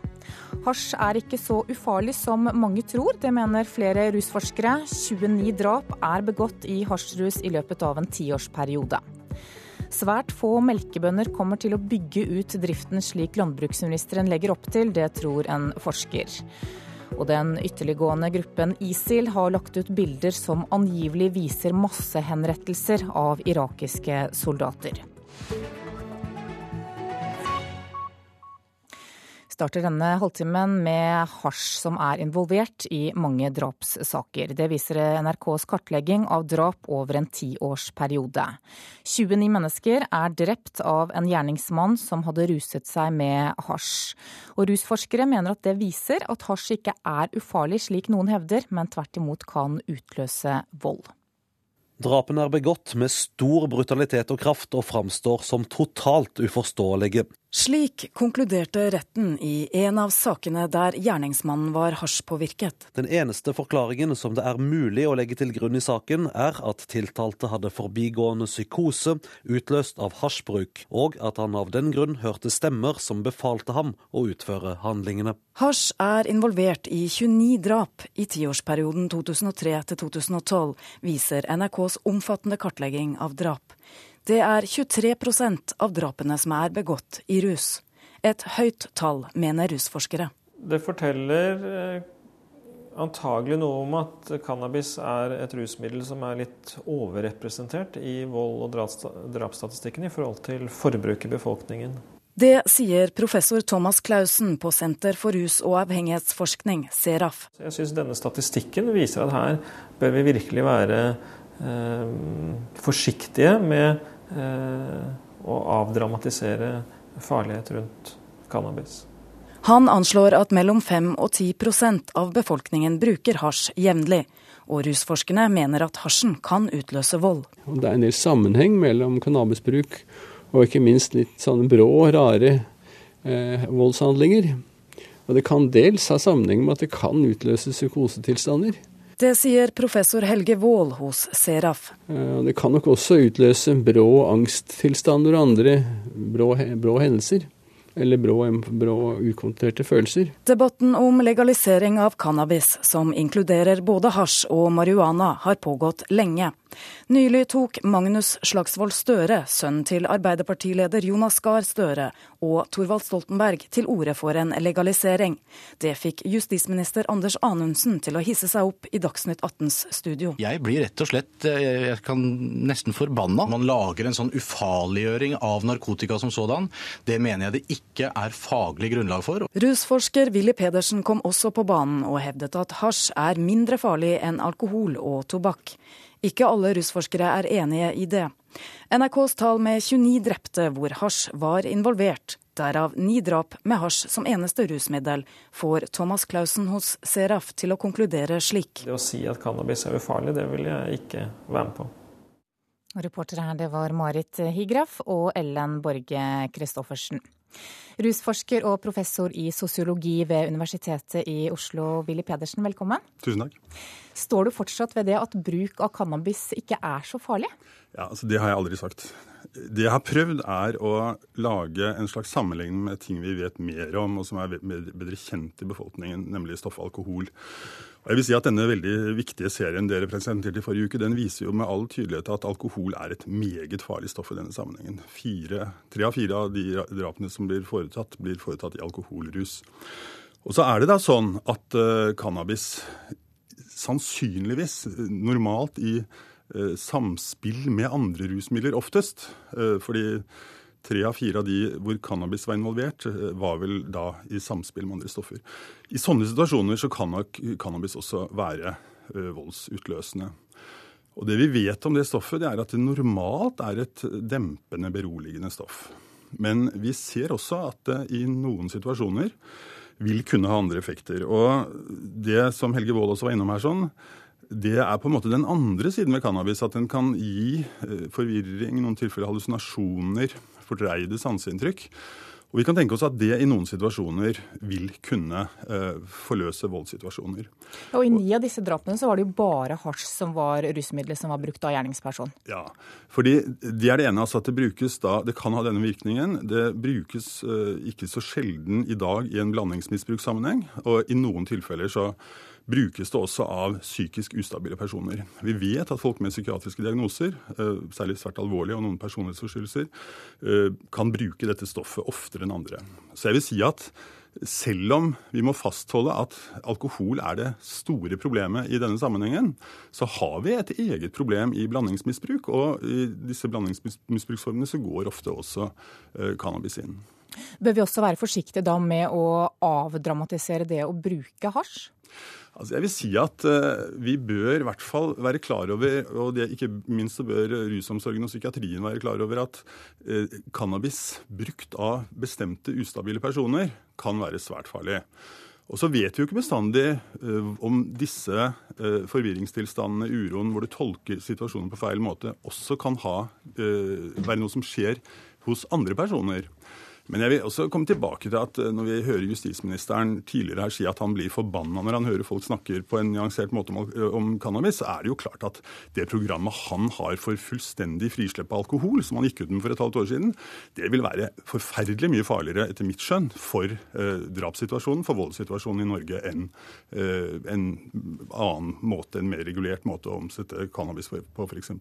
S1: Hasj er ikke så ufarlig som mange tror, det mener flere rusforskere. 29 drap er begått i hasjrus i løpet av en tiårsperiode. Svært få melkebønder kommer til å bygge ut driften slik landbruksministeren legger opp til, det tror en forsker. Og den ytterliggående gruppen ISIL har lagt ut bilder som angivelig viser massehenrettelser av irakiske soldater. Starter denne halvtimen med hasj som er involvert i mange drapssaker. Det viser NRKs kartlegging av drap over en tiårsperiode. 29 mennesker er drept av en gjerningsmann som hadde ruset seg med hasj. Og rusforskere mener at det viser at hasj ikke er ufarlig, slik noen hevder, men tvert imot kan utløse vold.
S31: Drapene er begått med stor brutalitet og kraft og framstår som totalt uforståelige.
S32: Slik konkluderte retten i en av sakene der gjerningsmannen var hasjpåvirket.
S31: Den eneste forklaringen som det er mulig å legge til grunn i saken, er at tiltalte hadde forbigående psykose utløst av hasjbruk, og at han av den grunn hørte stemmer som befalte ham å utføre handlingene.
S32: Hasj er involvert i 29 drap i tiårsperioden 2003 til 2012, viser NRKs omfattende kartlegging av drap. Det er 23% av drapene som er begått i rus. Et høyt tall, mener rusforskere.
S33: Det forteller eh, antagelig noe om at cannabis er et rusmiddel som er litt overrepresentert i vold- og drapsstatistikken i forhold til forbruk i befolkningen.
S32: Det sier professor Thomas Clausen på Senter for rus- og avhengighetsforskning, SERAF.
S33: Jeg syns denne statistikken viser at her bør vi virkelig være
S14: forsiktige med å avdramatisere farlighet rundt cannabis.
S32: Han anslår at mellom 5 og 10% av befolkningen bruker hasj jevnlig. Og rusforskerne mener at hasjen kan utløse vold.
S34: Det er en del sammenheng mellom cannabisbruk og ikke minst litt sånne brå, rare eh, voldshandlinger. Og det kan dels ha sammenheng med at det kan utløse psykosetilstander.
S32: Det sier professor Helge Wold hos Seraf.
S34: Det kan nok også utløse brå angsttilstander og andre brå, brå hendelser eller brå, brå ukontrollerte følelser.
S32: Debatten om legalisering av cannabis, som inkluderer både hasj og marihuana, har pågått lenge. Nylig tok Magnus Slagsvold Støre, sønnen til Arbeiderpartileder Jonas Gahr Støre, og Thorvald Stoltenberg til orde for en legalisering. Det fikk justisminister Anders Anundsen til å hisse seg opp i Dagsnytt 18s studio.
S35: Jeg blir rett og slett eh, jeg kan nesten forbanna. Man lager en sånn ufarliggjøring av narkotika som sådan. Det mener jeg det ikke er faglig grunnlag for.
S32: Rusforsker Willy Pedersen kom også på banen og hevdet at hasj er mindre farlig enn alkohol og tobakk. Ikke alle rusforskere er enige i det. NRKs tall med 29 drepte hvor hasj var involvert, derav ni drap med hasj som eneste rusmiddel, får Thomas Clausen hos Seraf til å konkludere slik.
S14: Det å si at cannabis er ufarlig, det vil jeg ikke være med på.
S1: Reportere her, det var Marit Higraf og Ellen Borge Christoffersen. Rusforsker og professor i sosiologi ved Universitetet i Oslo, Willy Pedersen, velkommen.
S36: Tusen takk.
S1: Står du fortsatt ved det at bruk av cannabis ikke er så farlig?
S36: Ja, altså Det har jeg aldri sagt. Det jeg har prøvd, er å lage en slags sammenligning med ting vi vet mer om, og som er bedre kjent i befolkningen, nemlig stoffet alkohol. Og jeg vil si at Denne veldig viktige serien dere presenterte i forrige uke, den viser jo med all tydelighet at alkohol er et meget farlig stoff i denne sammenhengen. Fire, tre av fire av de drapene som blir foretatt, blir foretatt i alkoholrus. Og så er det da sånn at uh, cannabis sannsynligvis, normalt i uh, samspill med andre rusmidler oftest, uh, fordi Tre av fire av de hvor cannabis var involvert, eh, var vel da i samspill med andre stoffer. I sånne situasjoner så kan nok cannabis også være uh, voldsutløsende. Og Det vi vet om det stoffet, det er at det normalt er et dempende, beroligende stoff. Men vi ser også at det i noen situasjoner vil kunne ha andre effekter. Og det som Helge Wold også var innom her, sånn, det er på en måte den andre siden ved cannabis. At den kan gi forvirring, i noen tilfeller hallusinasjoner, fordreide sanseinntrykk. Og vi kan tenke oss at det i noen situasjoner vil kunne eh, forløse voldssituasjoner.
S1: Og I ni av disse drapene så var det jo bare hasj som var rusmiddelet som var brukt av gjerningsperson.
S36: Ja, fordi det er det ene. altså at Det brukes da, det kan ha denne virkningen. Det brukes eh, ikke så sjelden i dag i en blandingsmisbrukssammenheng. Og i noen tilfeller så brukes det også av psykisk ustabile personer. Vi vet at folk med psykiatriske diagnoser, eh, særlig svært alvorlige og noen personlighetsforstyrrelser, eh, kan bruke dette stoffet oftere enn andre. Så jeg vil si at selv om vi må fastholde at alkohol er det store problemet i denne sammenhengen, så har vi et eget problem i blandingsmisbruk. Og i disse blandingsmisbruksformene så går ofte også eh, cannabis inn.
S1: Bør vi også være forsiktige da med å avdramatisere det å bruke hasj?
S36: Altså jeg vil si at uh, vi bør i hvert fall være klar over, og ikke minst så bør rusomsorgen og psykiatrien være klar over, at uh, cannabis brukt av bestemte ustabile personer kan være svært farlig. Og så vet vi jo ikke bestandig uh, om disse forvirringstilstandene, uroen, hvor du tolker situasjonen på feil måte, også kan ha, være noe som skjer hos andre personer. Men jeg vil også komme tilbake til at eh, når vi hører justisministeren tidligere her si at han blir forbanna når han hører folk snakker på en nyansert måte om, eh, om, cannabis, så er det jo klart at det programmet han har for fullstendig frislipp av alkohol, som han gikk ut med for et halvt år siden, det vil være forferdelig mye farligere, etter mitt skjønn, for eh, drapssituasjonen, for voldssituasjonen i Norge, enn eh, en annen måte, en mer regulert måte å omsette cannabis på, f.eks.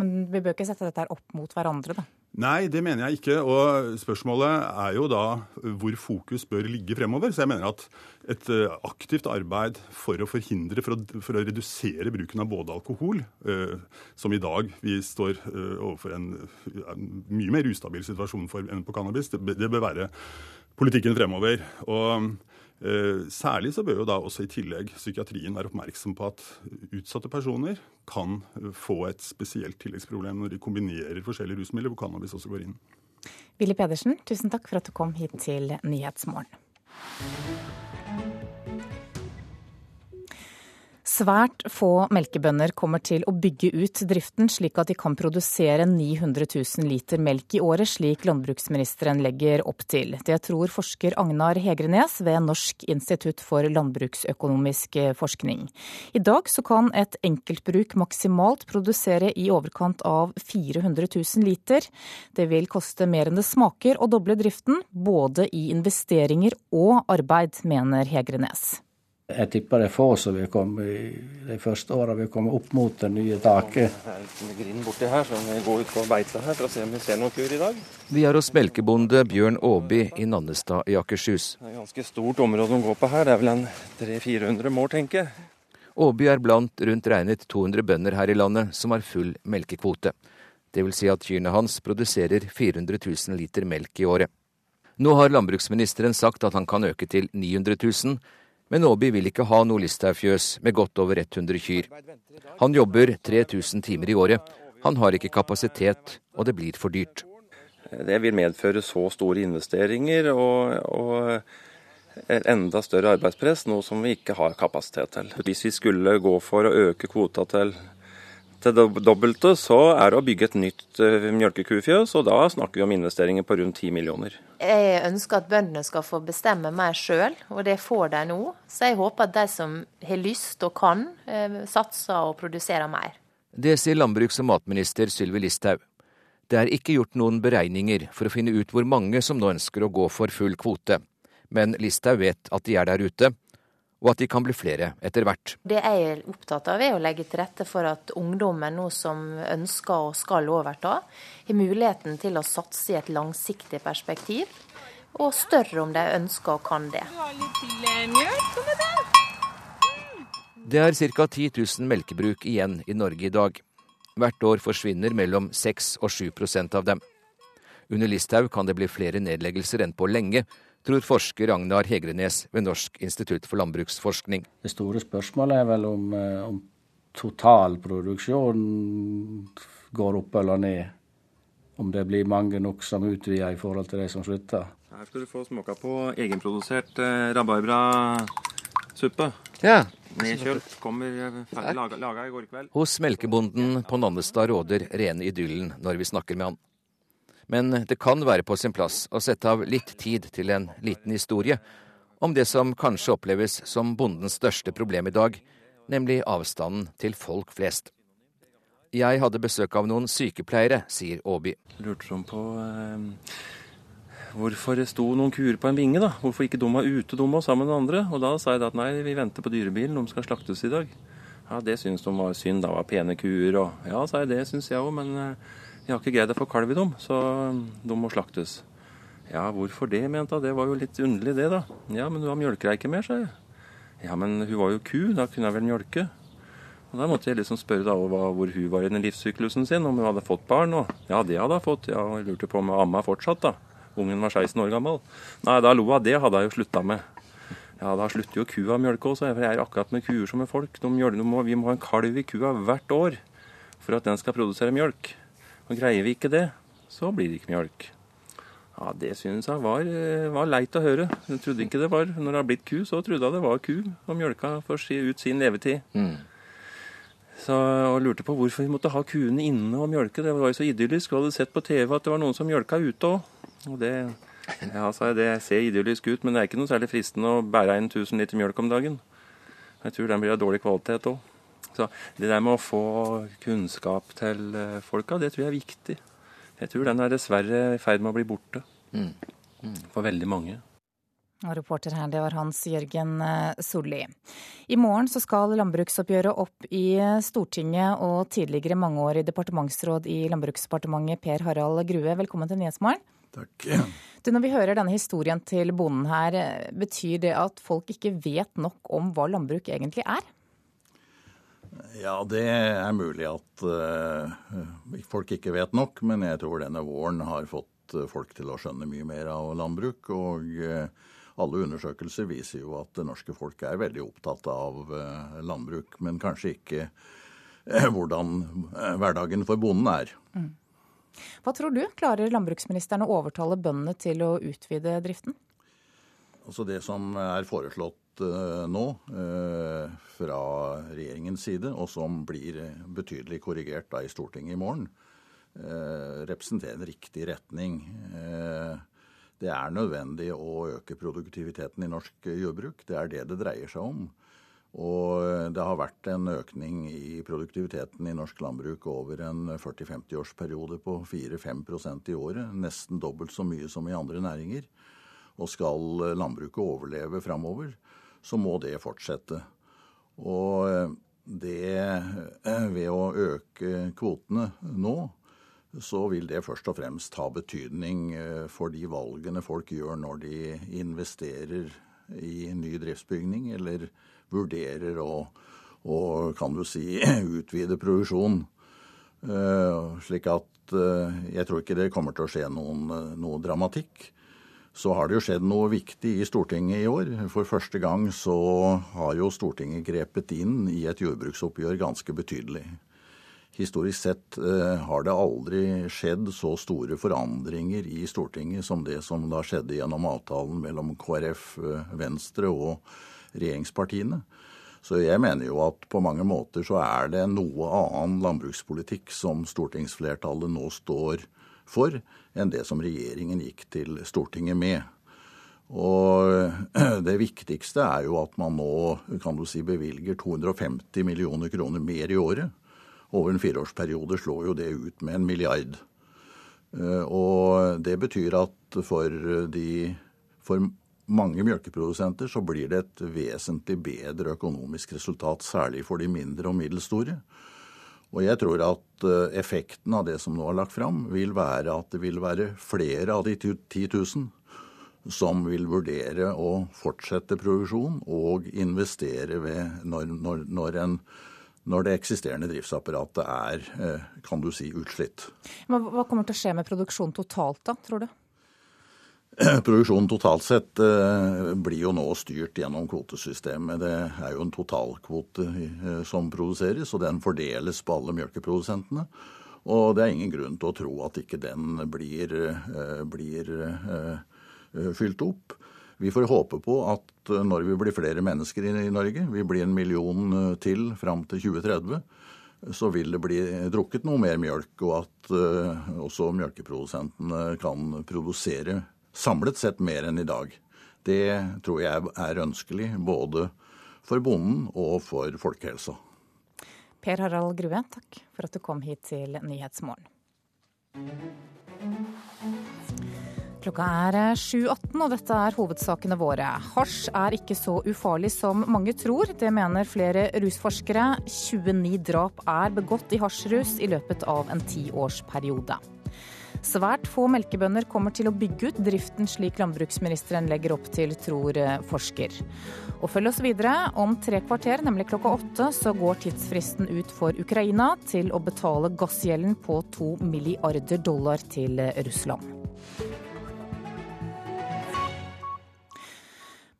S1: Men vi bør ikke sette dette opp mot hverandre, da?
S36: Nei, det mener jeg ikke. Og spørsmålet er jo da hvor fokus bør ligge fremover. Så jeg mener at et eh, aktivt arbeid for å forhindre, for å, for å redusere bruken av både alkohol, eh, som i dag vi står eh, overfor en, en, mye mer ustabil situasjon for enn på cannabis, det, det bør være politikken fremover. Og særlig så bør jo da også i tillegg psykiatrien være oppmerksom på at utsatte personer kan eh, få et spesielt tilleggsproblem når de kombinerer forskjellige rusmidler, hvor cannabis også går inn.
S1: Willy Pedersen, tusen takk for at du kom hit til Nyhetsmorgen. Svært få melkebønder kommer til å bygge ut driften slik at de kan produsere 900 000 liter melk i året, slik landbruksministeren legger opp til. Det tror forsker Agnar Hegrenes ved Norsk institutt for landbruksøkonomisk forskning. I dag så kan et enkeltbruk maksimalt produsere i overkant av 400 000 liter. Det vil koste mer enn det smaker å doble driften, både i investeringer og arbeid, mener Hegrenes.
S30: Jeg tipper det er få som vil komme de første åra vil komme opp mot det nye taket.
S37: grind borti her, så vi går ut på beita her for å se om vi ser noen kur i dag.
S38: Vi er hos melkebonde Bjørn Aaby i Nannestad i Akershus.
S37: Det er et ganske stort område å går på her. Det er vel en 300-400 mål, tenker jeg.
S38: Aaby er blant rundt regnet 200 bønder her i landet som har full melkekvote. Det vil si at kyrne hans produserer 400 000 liter melk i året. Nå har landbruksministeren sagt at han kan øke til 900 000, men Aaby vil ikke ha noe Listhaug-fjøs med godt over 100 kyr. Han jobber 3000 timer i året. Han har ikke kapasitet, og det blir for dyrt.
S37: Det vil medføre så store investeringer og, og enda større arbeidspress, noe som vi ikke har kapasitet til. Hvis vi skulle gå for å øke kvota til til det dobbelte, så er det å bygge et nytt uh, mjølkekufjøs, og da snakker vi om investeringer på rundt 10 millioner.
S39: Jeg ønsker at bøndene skal få bestemme mer sjøl, og det får de nå. Så jeg håper at de som har lyst og kan, uh, satser og produserer mer.
S38: Det sier landbruks- og matminister Sylvi Listhaug. Det er ikke gjort noen beregninger for å finne ut hvor mange som nå ønsker å gå for full kvote. Men Listhaug vet at de er der ute, og at de kan bli flere etter hvert.
S39: Det jeg er opptatt av, er å legge til rette for at ungdommen nå som ønsker og skal overta, har muligheten til å satse i et langsiktig perspektiv, og større om de ønsker og kan det.
S38: Det er ca. 10 000 melkebruk igjen i Norge i dag. Hvert år forsvinner mellom 6 og 7% av dem. Under Listhaug kan det bli flere nedleggelser enn på lenge, tror forsker Agnar Hegrenes ved Norsk institutt for landbruksforskning.
S30: Det store spørsmålet er vel om, eh, om totalproduksjonen går opp eller ned. Om det blir mange nok som utvider i forhold til de som slutter.
S37: Her skal du få smake på egenprodusert eh, rabarbrasuppe.
S38: Ja.
S37: Nedkjølt. Kommer eh, ferdig laga, laga i går kveld.
S38: Hos melkebonden på Nannestad råder rene idyllen når vi snakker med han. Men det kan være på sin plass å sette av litt tid til en liten historie om det som kanskje oppleves som bondens største problem i dag, nemlig avstanden til folk flest. Jeg hadde besøk av noen sykepleiere, sier Aaby.
S37: Lurte som på eh, hvorfor det sto noen kuer på en vinge, da. Hvorfor ikke de var ute, de var sammen med andre. Og da sa jeg at nei, vi venter på dyrebilen, de skal slaktes i dag. Ja, det syns de var synd, da var pene kuer og Ja, sa jeg, det syns jeg òg, men eh, jeg har ikke greid å få kalv i dem, så de må slaktes. Ja, hvorfor det, mente hun. Det var jo litt underlig, det, da. Ja, men hun mjølker mjølkereike mer, sa jeg. Ja, men hun var jo ku, da kunne jeg vel mjølke. Og Da måtte jeg liksom spørre da hvor hun var i den livssyklusen sin, om hun hadde fått barn. Og ja, det hadde hun fått. Ja, jeg lurte på om hun amma fortsatt, da. Ungen var 16 år gammel. Nei, da lo hun. Det hadde jeg jo slutta med. Ja, da slutter jo kua å mjølke også, for jeg er akkurat med kuer som med folk. De mjølker, de må, vi må ha en kalv i kua hvert år for at den skal produsere mjølk. Og Greier vi ikke det, så blir det ikke mjølk. Ja, Det synes jeg var, var, leit å høre. Jeg trodde ikke det var, Når det har blitt ku, så trodde jeg det var ku og mjølka for å si ut sin levetid. Mm. Så, og lurte på hvorfor vi måtte ha kuene inne og mjølke. Det var jo så idyllisk. Vi hadde sett på TV at det var noen som mjølka ute òg. Og det, ja, sa jeg, det ser idyllisk ut, men det er ikke noe særlig fristende å bære inn 1000 liter mjølk om dagen. Jeg tror den blir av dårlig kvalitet òg. Så det der med å få kunnskap til folka, det tror jeg er viktig. Jeg tror den er dessverre i ferd med å bli borte. Mm. Mm. For veldig mange.
S1: Og reporter her, det var Hans Jørgen Solli. I morgen så skal landbruksoppgjøret opp i Stortinget, og tidligere mangeårig departementsråd i Landbruksdepartementet Per Harald Grue, velkommen til Nyhetsmorgen.
S40: Takk.
S1: Du, når vi hører denne historien til bonden her, betyr det at folk ikke vet nok om hva landbruk egentlig er?
S40: Ja, det er mulig at uh, folk ikke vet nok, men jeg tror denne våren har fått folk til å skjønne mye mer av landbruk. Og uh, alle undersøkelser viser jo at det norske folk er veldig opptatt av landbruk, men kanskje ikke hvordan hverdagen for bonden er. Mm.
S1: Hva tror du? Klarer landbruksministeren å overtale bøndene til å utvide driften?
S40: Altså Det som er foreslått uh, nå uh, fra regjeringens side, og som blir betydelig korrigert da i Stortinget i morgen, representerer en riktig retning. det er nødvendig å øke produktiviteten i norsk jordbruk. Det er det det dreier seg om. Og det har vært en økning i produktiviteten i norsk landbruk over en 40-50-årsperiode på 4-5% i året. Nesten dobbelt så mye som i andre næringer. Og skal landbruket overleve framover, så må det fortsette. Og det ved å øke kvotene nå, så vil det først og fremst ha betydning for de valgene folk gjør når de investerer i ny driftsbygning eller vurderer å, å kan du si, utvide produksjon. Uh, slik at jeg tror ikke det kommer til å skje noen, noe dramatikk. Så har det jo skjedd noe viktig i Stortinget i år. For første gang så har jo Stortinget grepet inn i et jordbruksoppgjør ganske betydelig. Historisk sett har det aldri skjedd så store forandringer i Stortinget som det som da skjedde gjennom avtalen mellom KrF, Venstre og regjeringspartiene. Så jeg mener jo at på mange måter så er det noe annen landbrukspolitikk som stortingsflertallet nå står for, enn det som regjeringen gikk til Stortinget med. Og det viktigste er jo at man nå kan du si, bevilger 250 millioner kroner mer i året. Over en fireårsperiode slår jo det ut med en milliard. Eh, og det betyr at for de for mange mjølkeprodusenter så blir det et vesentlig bedre økonomisk resultat, særlig for de mindre og middelstore. Og jeg tror at eh, effekten av det som nå er lagt fram, vil være at det vil være flere av de 10 000 som vil vurdere å fortsette produksjon og investere når, når, når, en, når det eksisterende driftsapparatet er eh, kan du si, utslitt.
S1: Men Hva kommer til å skje med produksjonen totalt, da, tror du?
S40: Produksjonen totalt sett eh, blir jo nå styrt gjennom kvotesystemet. Det er jo en totalkvote eh, som produseres, og den fordeles på alle mjølkeprodusentene. Og det er ingen grunn til å tro at ikke den blir, eh, blir fylt opp. Vi får håpe på at når vi blir flere mennesker i Norge, vi blir en million til fram til 2030, så vil det bli drukket noe mer mjølk, og at også mjølkeprodusentene kan produsere samlet sett mer enn i dag. Det tror jeg er ønskelig både for bonden og for folkehelsa.
S1: Per Harald Grue, takk for at du kom hit til Nyhetsmorgen. Klokka er 7.18, og dette er hovedsakene våre. Hasj er ikke så ufarlig som mange tror. Det mener flere rusforskere. 29 drap er begått i hasjrus i løpet av en tiårsperiode. Svært få melkebønder kommer til å bygge ut driften slik landbruksministeren legger opp til, tror eh, forsker. Og følg oss videre. Om tre kvarter, nemlig klokka åtte, så går tidsfristen ut for Ukraina til å betale gassgjelden på to milliarder dollar til Russland.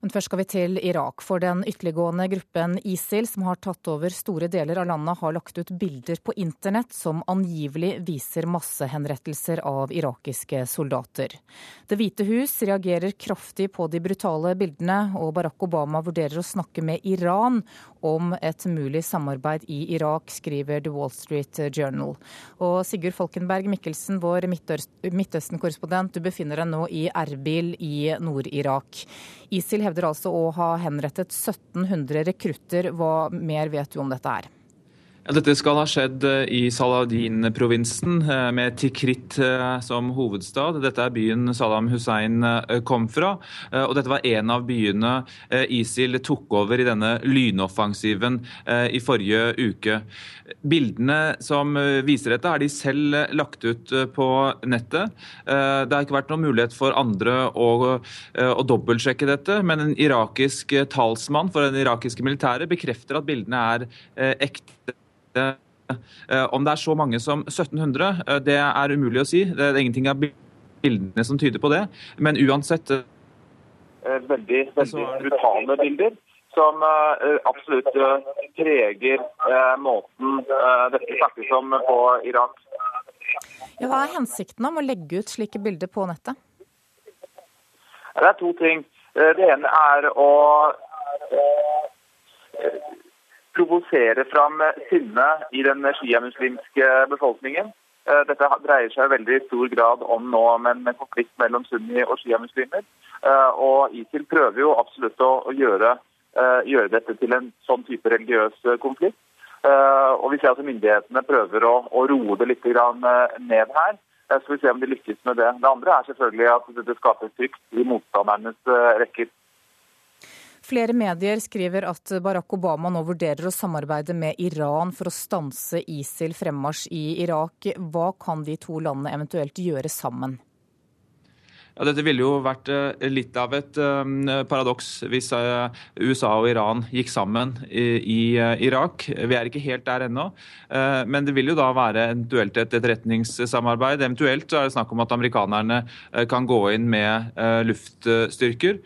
S1: Men først skal vi til Irak, for den ytterliggående gruppen ISIL, som har tatt over store deler av landet, har lagt ut bilder på internett som angivelig viser massehenrettelser av irakiske soldater. Det hvite hus reagerer kraftig på de brutale bildene, og Barack Obama vurderer å snakke med Iran om et mulig samarbeid i Irak, skriver The Wall Street Journal. Og Sigurd Falkenberg Mikkelsen, vår Midtøsten-korrespondent, du befinner deg nå i Erbil i Nord-Irak. ISIL hevder altså å ha henrettet 1700 rekrutter. Hva mer vet du om dette her?
S41: Dette skal ha skjedd eh, i Saladin-provinsen, eh, med Tikrit eh, som hovedstad. Dette er byen Saddam Hussein kom fra, og dette var en av byene ISIL tok over i denne lynoffensiven i forrige uke. Bildene som viser dette, har de selv lagt ut på nettet. Det har ikke vært noen mulighet for andre å, å dobbeltsjekke dette, men en irakisk talsmann for den irakiske militæret bekrefter at bildene er ekte. Eh, om det er så mange som 1700, eh, det er umulig å si. Det er ingenting av bildene som tyder på det. Men uansett
S42: veldig, veldig brutale bilder som absolutt preger måten dette snakkes om på Irak.
S1: Ja, hva er hensikten om å legge ut slike bilder på nettet?
S42: Det er to ting. Det ene er å provosere fram sinne i den sjiamuslimske befolkningen. Eh, dette dreier seg i stor grad om nå med en konflikt mellom sunni- og sjiamuslimer. Eh, og ISIL prøver jo absolutt å, gjøre, eh, gjøre, dette til en sånn type religiøs konflikt. Og vi ser at myndighetene prøver å, å roe det litt ned her. Så vi ser om de lykkes med det. Det andre er selvfølgelig at det skaper frykt i motstandernes rekker.
S1: Flere medier skriver at Barack Obama nå vurderer å samarbeide med Iran for å stanse ISIL fremmarsj i Irak. Hva kan de to landene eventuelt gjøre sammen?
S43: Ja, dette ville jo vært eh, litt av et eh, paradoks hvis eh, USA og Iran gikk sammen i Irak. Vi er ikke helt der ennå. Men det vil jo da være eventuelt et etterretningssamarbeid. Eventuelt er det snakk om at amerikanerne kan gå inn med luftstyrker.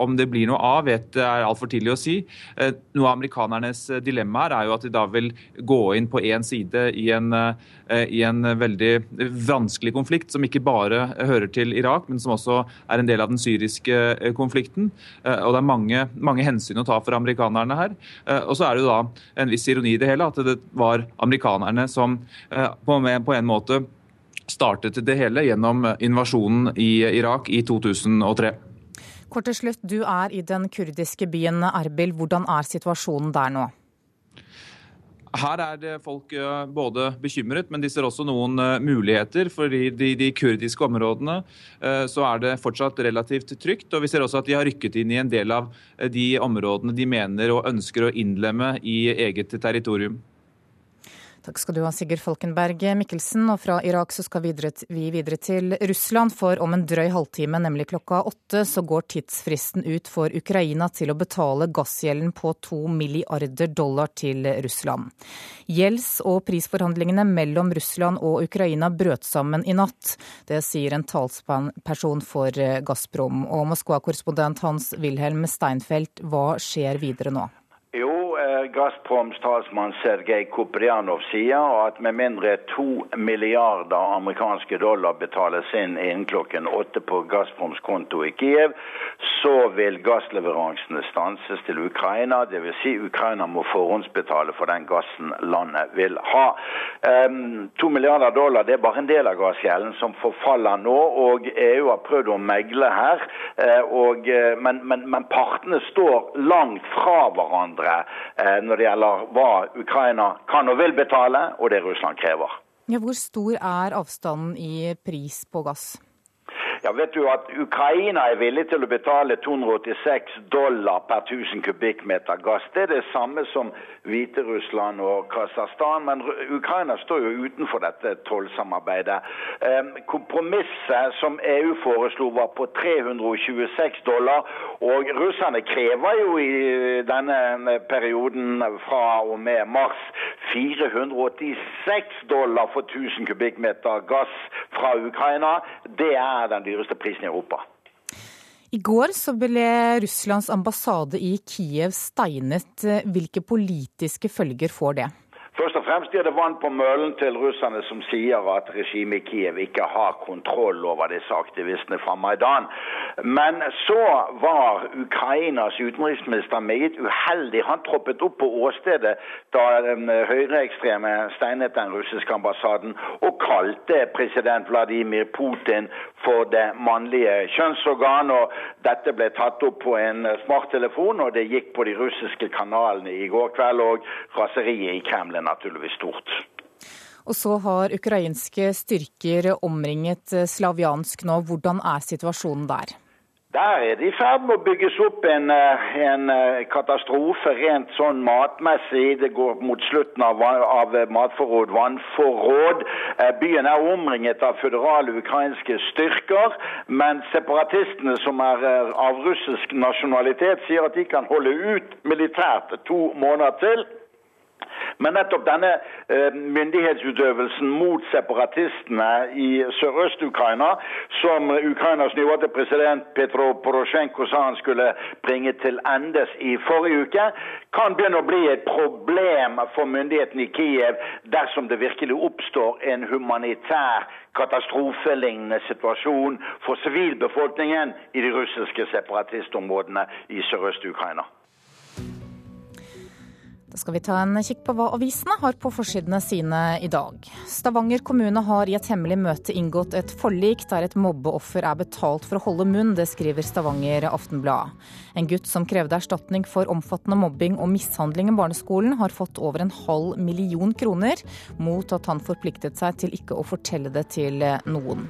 S43: Om det blir noe av, vet er altfor tidlig å si. Noe av amerikanernes dilemma er jo at de da vil gå inn på én side i en, i en veldig vanskelig konflikt, som ikke bare hører til Irak men som også er en del av den syriske eh, konflikten. Eh, og Det er mange, mange hensyn å ta for amerikanerne her. Eh, og så er det jo da en viss ironi i det hele, at det var amerikanerne som på en måte startet det hele gjennom invasjonen i Irak i 2003.
S1: Kort til slutt, Du er i den kurdiske byen Erbil. Hvordan er situasjonen der nå?
S43: Her er folk eh, både bekymret, men de ser også noen eh, muligheter. For i de, de, kurdiske områdene eh, så er det fortsatt relativt trygt. Og vi ser også at de har rykket inn i en del av de områdene de mener og ønsker å innlemme i eget territorium.
S1: Takk skal du ha, Sigurd Falkenberg Mikkelsen. Og fra Irak så skal vi videre til Russland, for om en drøy halvtime, nemlig klokka åtte, så går tidsfristen ut for Ukraina til å betale gassgjelden på to milliarder dollar til Russland. Gjelds- og prisforhandlingene mellom Russland og Ukraina brøt sammen i natt. Det sier en talsperson for Gazprom. Og Moskva-korrespondent Hans-Wilhelm Steinfeld, hva skjer videre nå?
S44: Gazproms talsmann Sergej Koprianov sier at med mindre to milliarder amerikanske dollar betales inn innen klokken åtte på Gazproms konto i Kiev, så vil gassleveransene stanses til Ukraina. Dvs. Si Ukraina må forhåndsbetale for den gassen landet vil ha. To milliarder dollar det er bare en del av gassgjelden som forfaller nå, og EU har prøvd å megle her. Uh, og, uh, men, men, men, partene står langt fra hverandre. Uh, når det gjelder hva Ukraina kan og vil betale, og det Russland krever.
S1: Ja, hvor stor er avstanden i pris på gass?
S44: Ja, vet du at Ukraina er villig til å betale 286 dollar per 1000 kubikkmeter gass. Det er det samme som Hviterussland og Kasakhstan, men Ukraina står jo utenfor dette tollsamarbeidet. Kompromisset som EU foreslo var på 326 dollar, og russerne krever jo i denne perioden fra og med mars 486 dollar for 1000 kubikkmeter gass fra Ukraina. Det er den dyreste prisen i Europa.
S1: I går så ble Russlands ambassade i Kiev steinet. Hvilke politiske følger får det?
S44: Først og fremst gir det vann på møllen til russerne som sier at regimet i Kiev ikke har kontroll over disse aktivistene fra Maidan. Men så var Ukrainas utenriksminister meget uheldig. Han troppet opp på åstedet da den høyreekstreme steinet den russiske ambassaden, og kalte president Vladimir Putin for det mannlige kjønnsorgan. og Dette ble tatt opp på en smarttelefon, og det gikk på de russiske kanalene i går kveld. og Raseriet i Kreml naturligvis stort.
S1: Og så har ukrainske styrker omringet Slavjansk nå. Hvordan er situasjonen der?
S44: Der er det i ferd med å bygges opp en, eh, en, eh, katastrofe rent sånn matmessig. Det går mot slutten av, av matforråd, vannforråd. Eh, byen er omringet av føderale ukrainske styrker, men separatistene, som er av russisk nasjonalitet, sier at de kan holde ut militært to måneder til. Men nettopp denne myndighetsutøvelsen mot separatistene i Sørøst-Ukraina, som Ukrainas nyvalgte president Petro Porosjenko sa han skulle bringe til endes i forrige uke, kan begynne å bli et problem for myndighetene i Kiev dersom det virkelig oppstår en humanitær katastrofelignende situasjon for sivilbefolkningen i de russiske separatistområdene i Sørøst-Ukraina.
S1: Da skal vi ta en kikk på hva avisene har på forsidene sine i dag. Stavanger kommune har i et hemmelig møte inngått et forlik der et mobbeoffer er betalt for å holde munn. Det skriver Stavanger Aftenblad. En gutt som krevde erstatning for omfattende mobbing og mishandling i barneskolen, har fått over en halv million kroner, mot at han forpliktet seg til ikke å fortelle det til noen.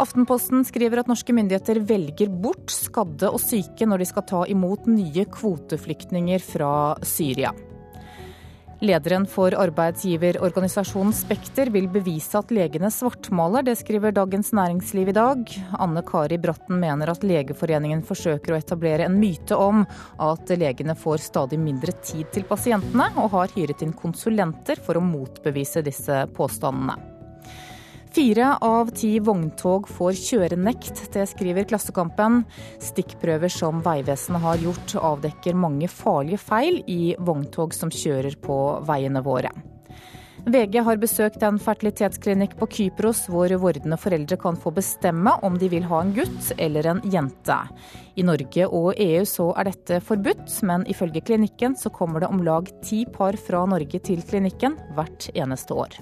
S1: Aftenposten skriver at norske myndigheter velger bort skadde og syke når de skal ta imot nye kvoteflyktninger fra Syria. Lederen for arbeidsgiverorganisasjonen Spekter vil bevise at legene svartmaler. Det skriver Dagens Næringsliv i dag. Anne Kari Bratten mener at Legeforeningen forsøker å etablere en myte om at legene får stadig mindre tid til pasientene, og har hyret inn konsulenter for å motbevise disse påstandene. Fire av ti vogntog får kjørenekt, det skriver Klassekampen. Stikkprøver som Vegvesenet har gjort, avdekker mange farlige feil i vogntog som kjører på veiene våre. VG har besøkt en fertilitetsklinikk på Kypros, hvor vordende foreldre kan få bestemme om de vil ha en gutt eller en jente. I Norge og EU så er dette forbudt, men ifølge klinikken så kommer det om lag ti par fra Norge til klinikken hvert eneste år.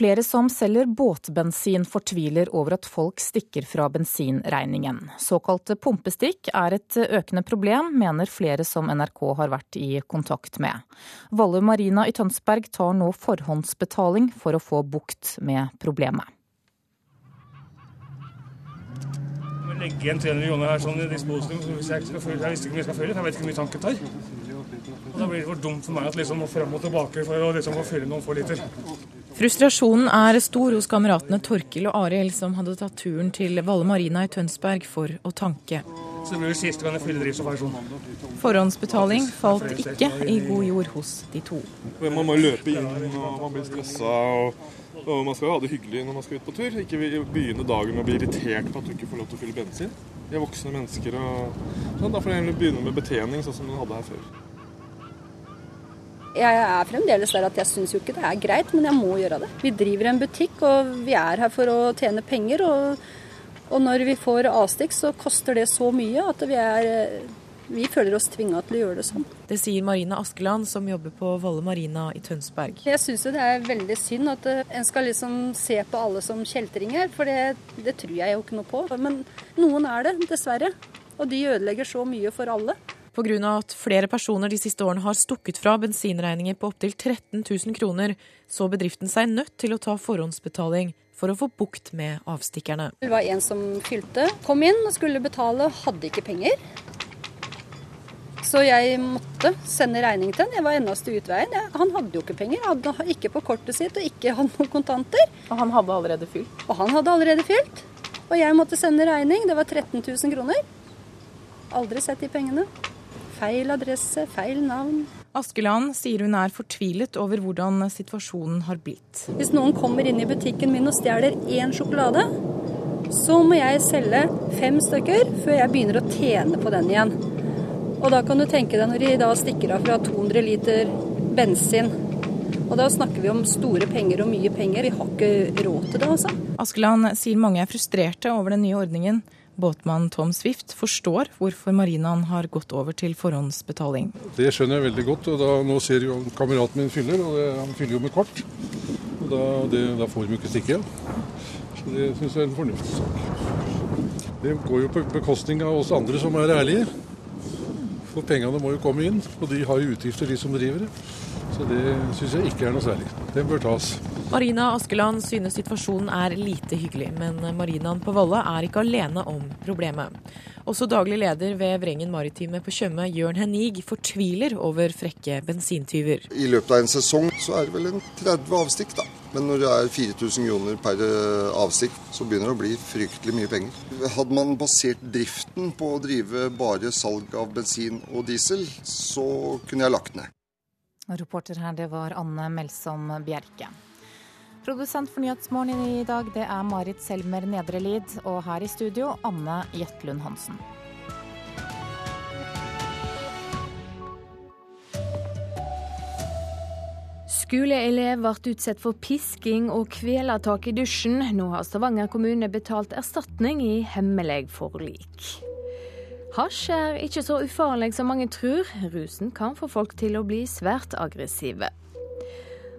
S1: Flere som selger båtbensin fortviler over at folk stikker fra bensinregningen. Såkalte pumpestikk er et økende problem, mener flere som NRK har vært i kontakt med. Valle Marina i Tønsberg tar nå forhåndsbetaling for å få bukt med problemet.
S45: legge igjen 300 millioner her sånn i disposisjon. Hvis jeg, skal jeg visste ikke hvor mye jeg skal følge, jeg vet ikke hvor mye tanken tar. Og Da blir det for dumt for meg at liksom fram og tilbake for å liksom fylle noen få liter.
S46: Frustrasjonen er stor hos kameratene Torkil og Arild, som hadde tatt turen til Valle Marina i Tønsberg for å tanke.
S45: Så det blir siste gang jeg fyller drivstoff sånn.
S46: Forhåndsbetaling falt ikke i god jord hos de to.
S47: Man må løpe inn, og man blir stressa. Og, og man skal ha det hyggelig når man skal ut på tur. Ikke begynne dagen med å bli irritert på at du ikke får lov til å fylle bensin. Vi er voksne mennesker, og sånn, da får jeg begynne med betjening, sånn som man hadde her før.
S48: Jeg er fremdeles der at jeg syns jo ikke det er greit, men jeg må gjøre det. Vi driver en butikk, og vi er her for å tjene penger. Og, og når vi får avstikk, så koster det så mye at vi, er, vi føler oss tvinga til å gjøre det sånn.
S46: Det sier Marina Askeland, som jobber på Valle Marina i Tønsberg.
S48: Jeg syns det er veldig synd at en skal liksom se på alle som kjeltringer, for det, det tror jeg jo ikke noe på. Men noen er det, dessverre. Og de ødelegger så mye for alle.
S46: Pga. at flere personer de siste årene har stukket fra bensinregninger på opptil 13 000 kroner, så bedriften seg nødt til å ta forhåndsbetaling for å få bukt med avstikkerne.
S48: Det var en som fylte, kom inn og skulle betale, hadde ikke penger. Så jeg måtte sende regning til han. Jeg var eneste utveien. Han hadde jo ikke penger. Hadde ikke på kortet sitt og ikke hadde noen kontanter.
S46: Og han hadde allerede fylt?
S48: Og han hadde allerede fylt. Og jeg måtte sende regning. Det var 13 000 kroner. Aldri sett de pengene. Feil adresse, feil navn.
S46: Askeland sier hun er fortvilet over hvordan situasjonen har blitt.
S48: Hvis noen kommer inn i butikken min og stjeler én sjokolade, så må jeg selge fem stykker før jeg begynner å tjene på den igjen. Og da kan du tenke deg når de da stikker av fra 200 liter bensin. Og da snakker vi om store penger og mye penger. Vi har ikke råd til det, altså.
S46: Askeland sier mange er frustrerte over den nye ordningen. Båtmann Tom Swift forstår hvorfor marinaen har gått over til forhåndsbetaling.
S47: Det skjønner jeg veldig godt. og da, Nå ser jo kameraten min fyller, og det, han fyller jo med kort. Og Da, det, da får de ikke stikke. Så det syns jeg er en fornuftig sak. Det går jo på bekostning av oss andre som er ærlige. For pengene må jo komme inn, og de har jo utgifter, de som driver det. Så det syns jeg ikke er noe særlig. Den bør tas.
S46: Marina Askeland synes situasjonen er lite hyggelig, men marinaen på Valle er ikke alene om problemet. Også daglig leder ved Vrengen Maritime på Tjøme, Jørn Hennig, fortviler over frekke bensintyver.
S7: I løpet av en sesong så er det vel en 30 avstikk, da.
S49: Men når det er 4000 kroner per avstikk, avsikt, så begynner det å bli fryktelig mye penger. Hadde man basert driften på å drive bare salg av bensin og diesel, så kunne jeg lagt ned.
S1: Reporter her, det var Anne Melsom Bjerke. Produsent for Nyhetsmorgen i dag, det er Marit Selmer Nedrelid. Og her i studio, Anne Jetlund Hansen.
S29: Skoleelev ble utsatt for pisking og kvelertak i dusjen. Nå har Stavanger kommune betalt erstatning i hemmelig forlik. Hasj er ikke så ufarlig som mange tror. Rusen kan få folk til å bli svært aggressive.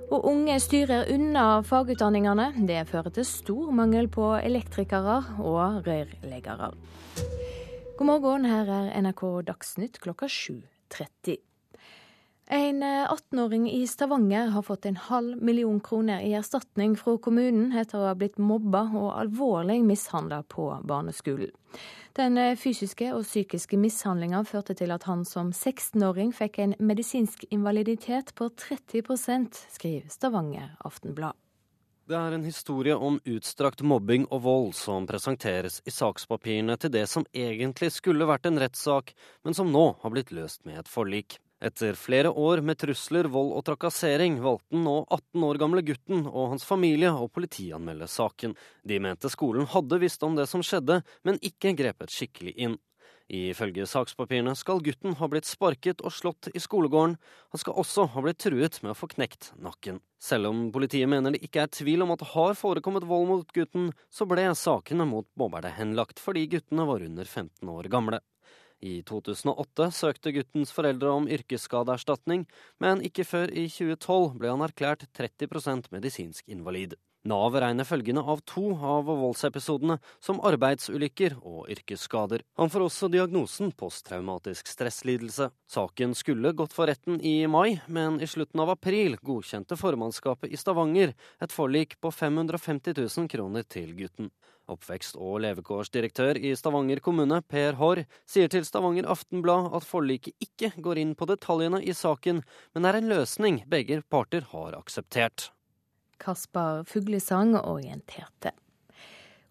S29: Og unge styrer unna fagutdanningene. Det fører til stor mangel på elektrikere og rørleggere. God morgen, her er NRK Dagsnytt klokka 7.30. En 18-åring i Stavanger har fått en halv million kroner i erstatning fra kommunen etter å ha blitt mobba og alvorlig mishandla på barneskolen. Den fysiske og psykiske mishandlinga førte til at han som 16-åring fikk en medisinsk invaliditet på 30% skriver Stavanger Aftenblad.
S50: Det er en historie om utstrakt mobbing og vold som presenteres i sakspapirene til det som egentlig skulle vært en rettssak, men som nå har blitt løst med et forlik. Etter flere år med trusler, vold og trakassering valgte den nå 18 år gamle gutten og hans familie å politianmelde saken. De mente skolen hadde visst om det som skjedde, men ikke grepet skikkelig inn. Ifølge sakspapirene skal gutten ha blitt sparket og slått i skolegården. Han skal også ha blitt truet med å få knekt nakken. Selv om politiet mener det ikke er tvil om at det har forekommet vold mot gutten, så ble sakene mot mobberne henlagt fordi guttene var under 15 år gamle. I 2008 søkte guttens foreldre om yrkesskadeerstatning, men ikke før i 2012 ble han erklært 30% medisinsk invalid. Nav regner følgende av to av voldsepisodene som arbeidsulykker og yrkesskader. Han får også diagnosen posttraumatisk stresslidelse. Saken skulle gått for retten i mai, men i slutten av april godkjente formannskapet i Stavanger et forlik på 550 000 kroner til gutten. Oppvekst- og levekårsdirektør i Stavanger kommune, Per Haarr, sier til Stavanger Aftenblad at forliket ikke går inn på detaljene i saken, men er en løsning begge parter har akseptert.
S29: Kaspar Fuglesang orienterte.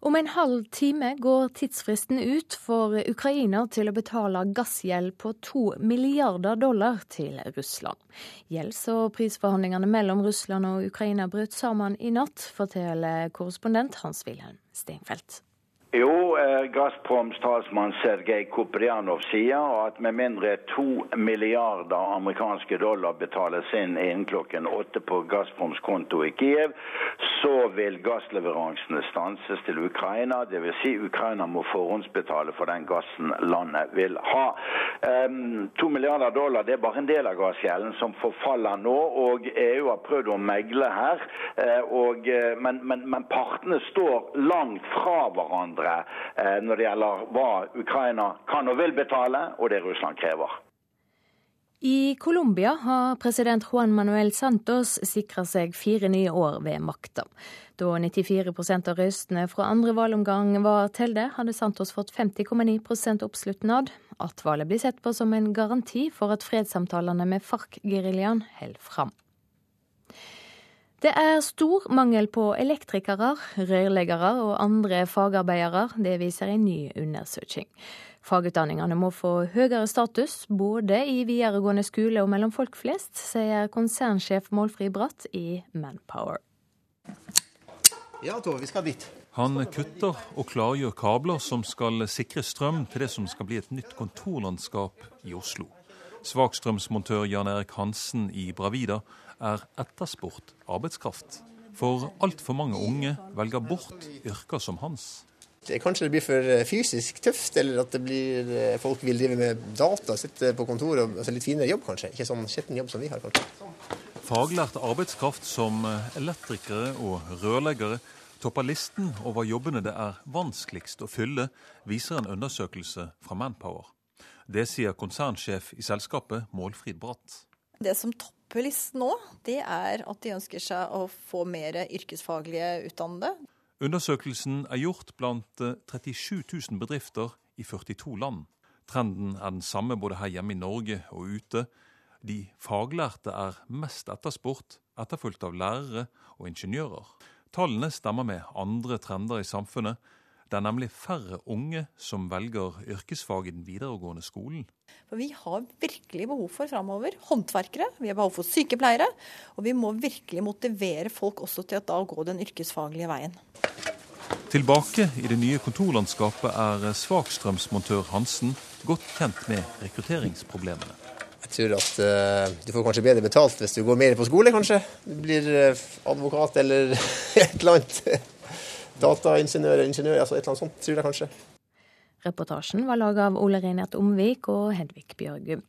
S29: Om en halv time går tidsfristen ut for Ukraina til å betale gassgjeld på to milliarder dollar til Russland. Gjelds- og prisforhandlingene mellom Russland og Ukraina brøt sammen i natt, forteller korrespondent Hans-Wilhelm Steinfeld.
S44: Jo, eh, Gazproms talsmann Sergej Koprianov sier at med mindre to milliarder amerikanske dollar betales inn innen klokken åtte på Gazproms konto i Kiev, så vil gassleveransene stanses til Ukraina. Dvs. Si Ukraina må forhåndsbetale for den gassen landet vil ha. Um, to milliarder dollar det er bare en del av gassgjelden som forfaller nå, og EU har prøvd å megle her. Uh, og, uh, men, men, men partene står langt fra hverandre hverandre eh, når det gjelder hva Ukraina kan og vil betale, og det Russland krever.
S29: I Colombia har president Juan Manuel Santos sikra seg fire nye år ved makta. Da 94% av røstene fra andre valgomgang var telt, hadde Santos fått 50,9% oppslutnad. At valget blir sett på som en garanti for at fredssamtalene med FARC-geriljaen holder fram. Det er stor mangel på elektrikere, rørleggere og andre fagarbeidere. Det viser en ny undersøking. Fagutdanningene må få høyere status, både i videregående skole og mellom folk flest, sier konsernsjef Målfri Bratt i Manpower.
S51: Ja, Tove, vi skal dit.
S7: Han kutter og klargjør kabler som skal sikre strøm til det som skal bli et nytt kontorlandskap i Oslo. Svakstrømsmontør Jan Erik Hansen i Bravida er etterspurt arbeidskraft. For altfor mange unge velger bort yrker som hans.
S51: Kanskje det blir for eh, fysisk tøft, eller at det blir, eh, folk vil drive med data, sitte på kontoret og altså litt finere jobb, kanskje. Ikke sånn skitten jobb som vi har, kanskje.
S7: Faglært arbeidskraft som elektrikere og rørleggere topper listen over jobbene det er vanskeligst å fylle, viser en undersøkelse fra Manpower. Det sier konsernsjef i selskapet Målfrid Bratt.
S52: Det som topper topplisten nå, det er at de ønsker seg å få mer yrkesfaglige utdannede.
S7: Undersøkelsen er gjort blant 37 eh, 000 bedrifter i 42 land. Trenden er den samme både her hjemme i Norge og ute. De faglærte er mest etterspurt, etterfulgt av lærere og ingeniører. Tallene stemmer med andre trender i samfunnet. Det er nemlig færre unge som velger yrkesfag i den videregående skolen.
S8: For Vi har virkelig behov for framover håndverkere, vi har behov for sykepleiere. Og vi må virkelig motivere folk også til å da gå den yrkesfaglige veien.
S7: Tilbake i det nye kontorlandskapet er svakstrømsmontør Hansen godt kjent med rekrutteringsproblemene.
S6: Jeg tror at uh, du får kanskje bedre betalt hvis du går mer på skole, kanskje. Du blir uh, advokat eller et eller annet. Dataingeniør, ingeniør, altså et eller annet sånt, tror jeg kanskje.
S29: Reportasjen var laga av Ole Reinert Omvik og Hedvig Bjørgum.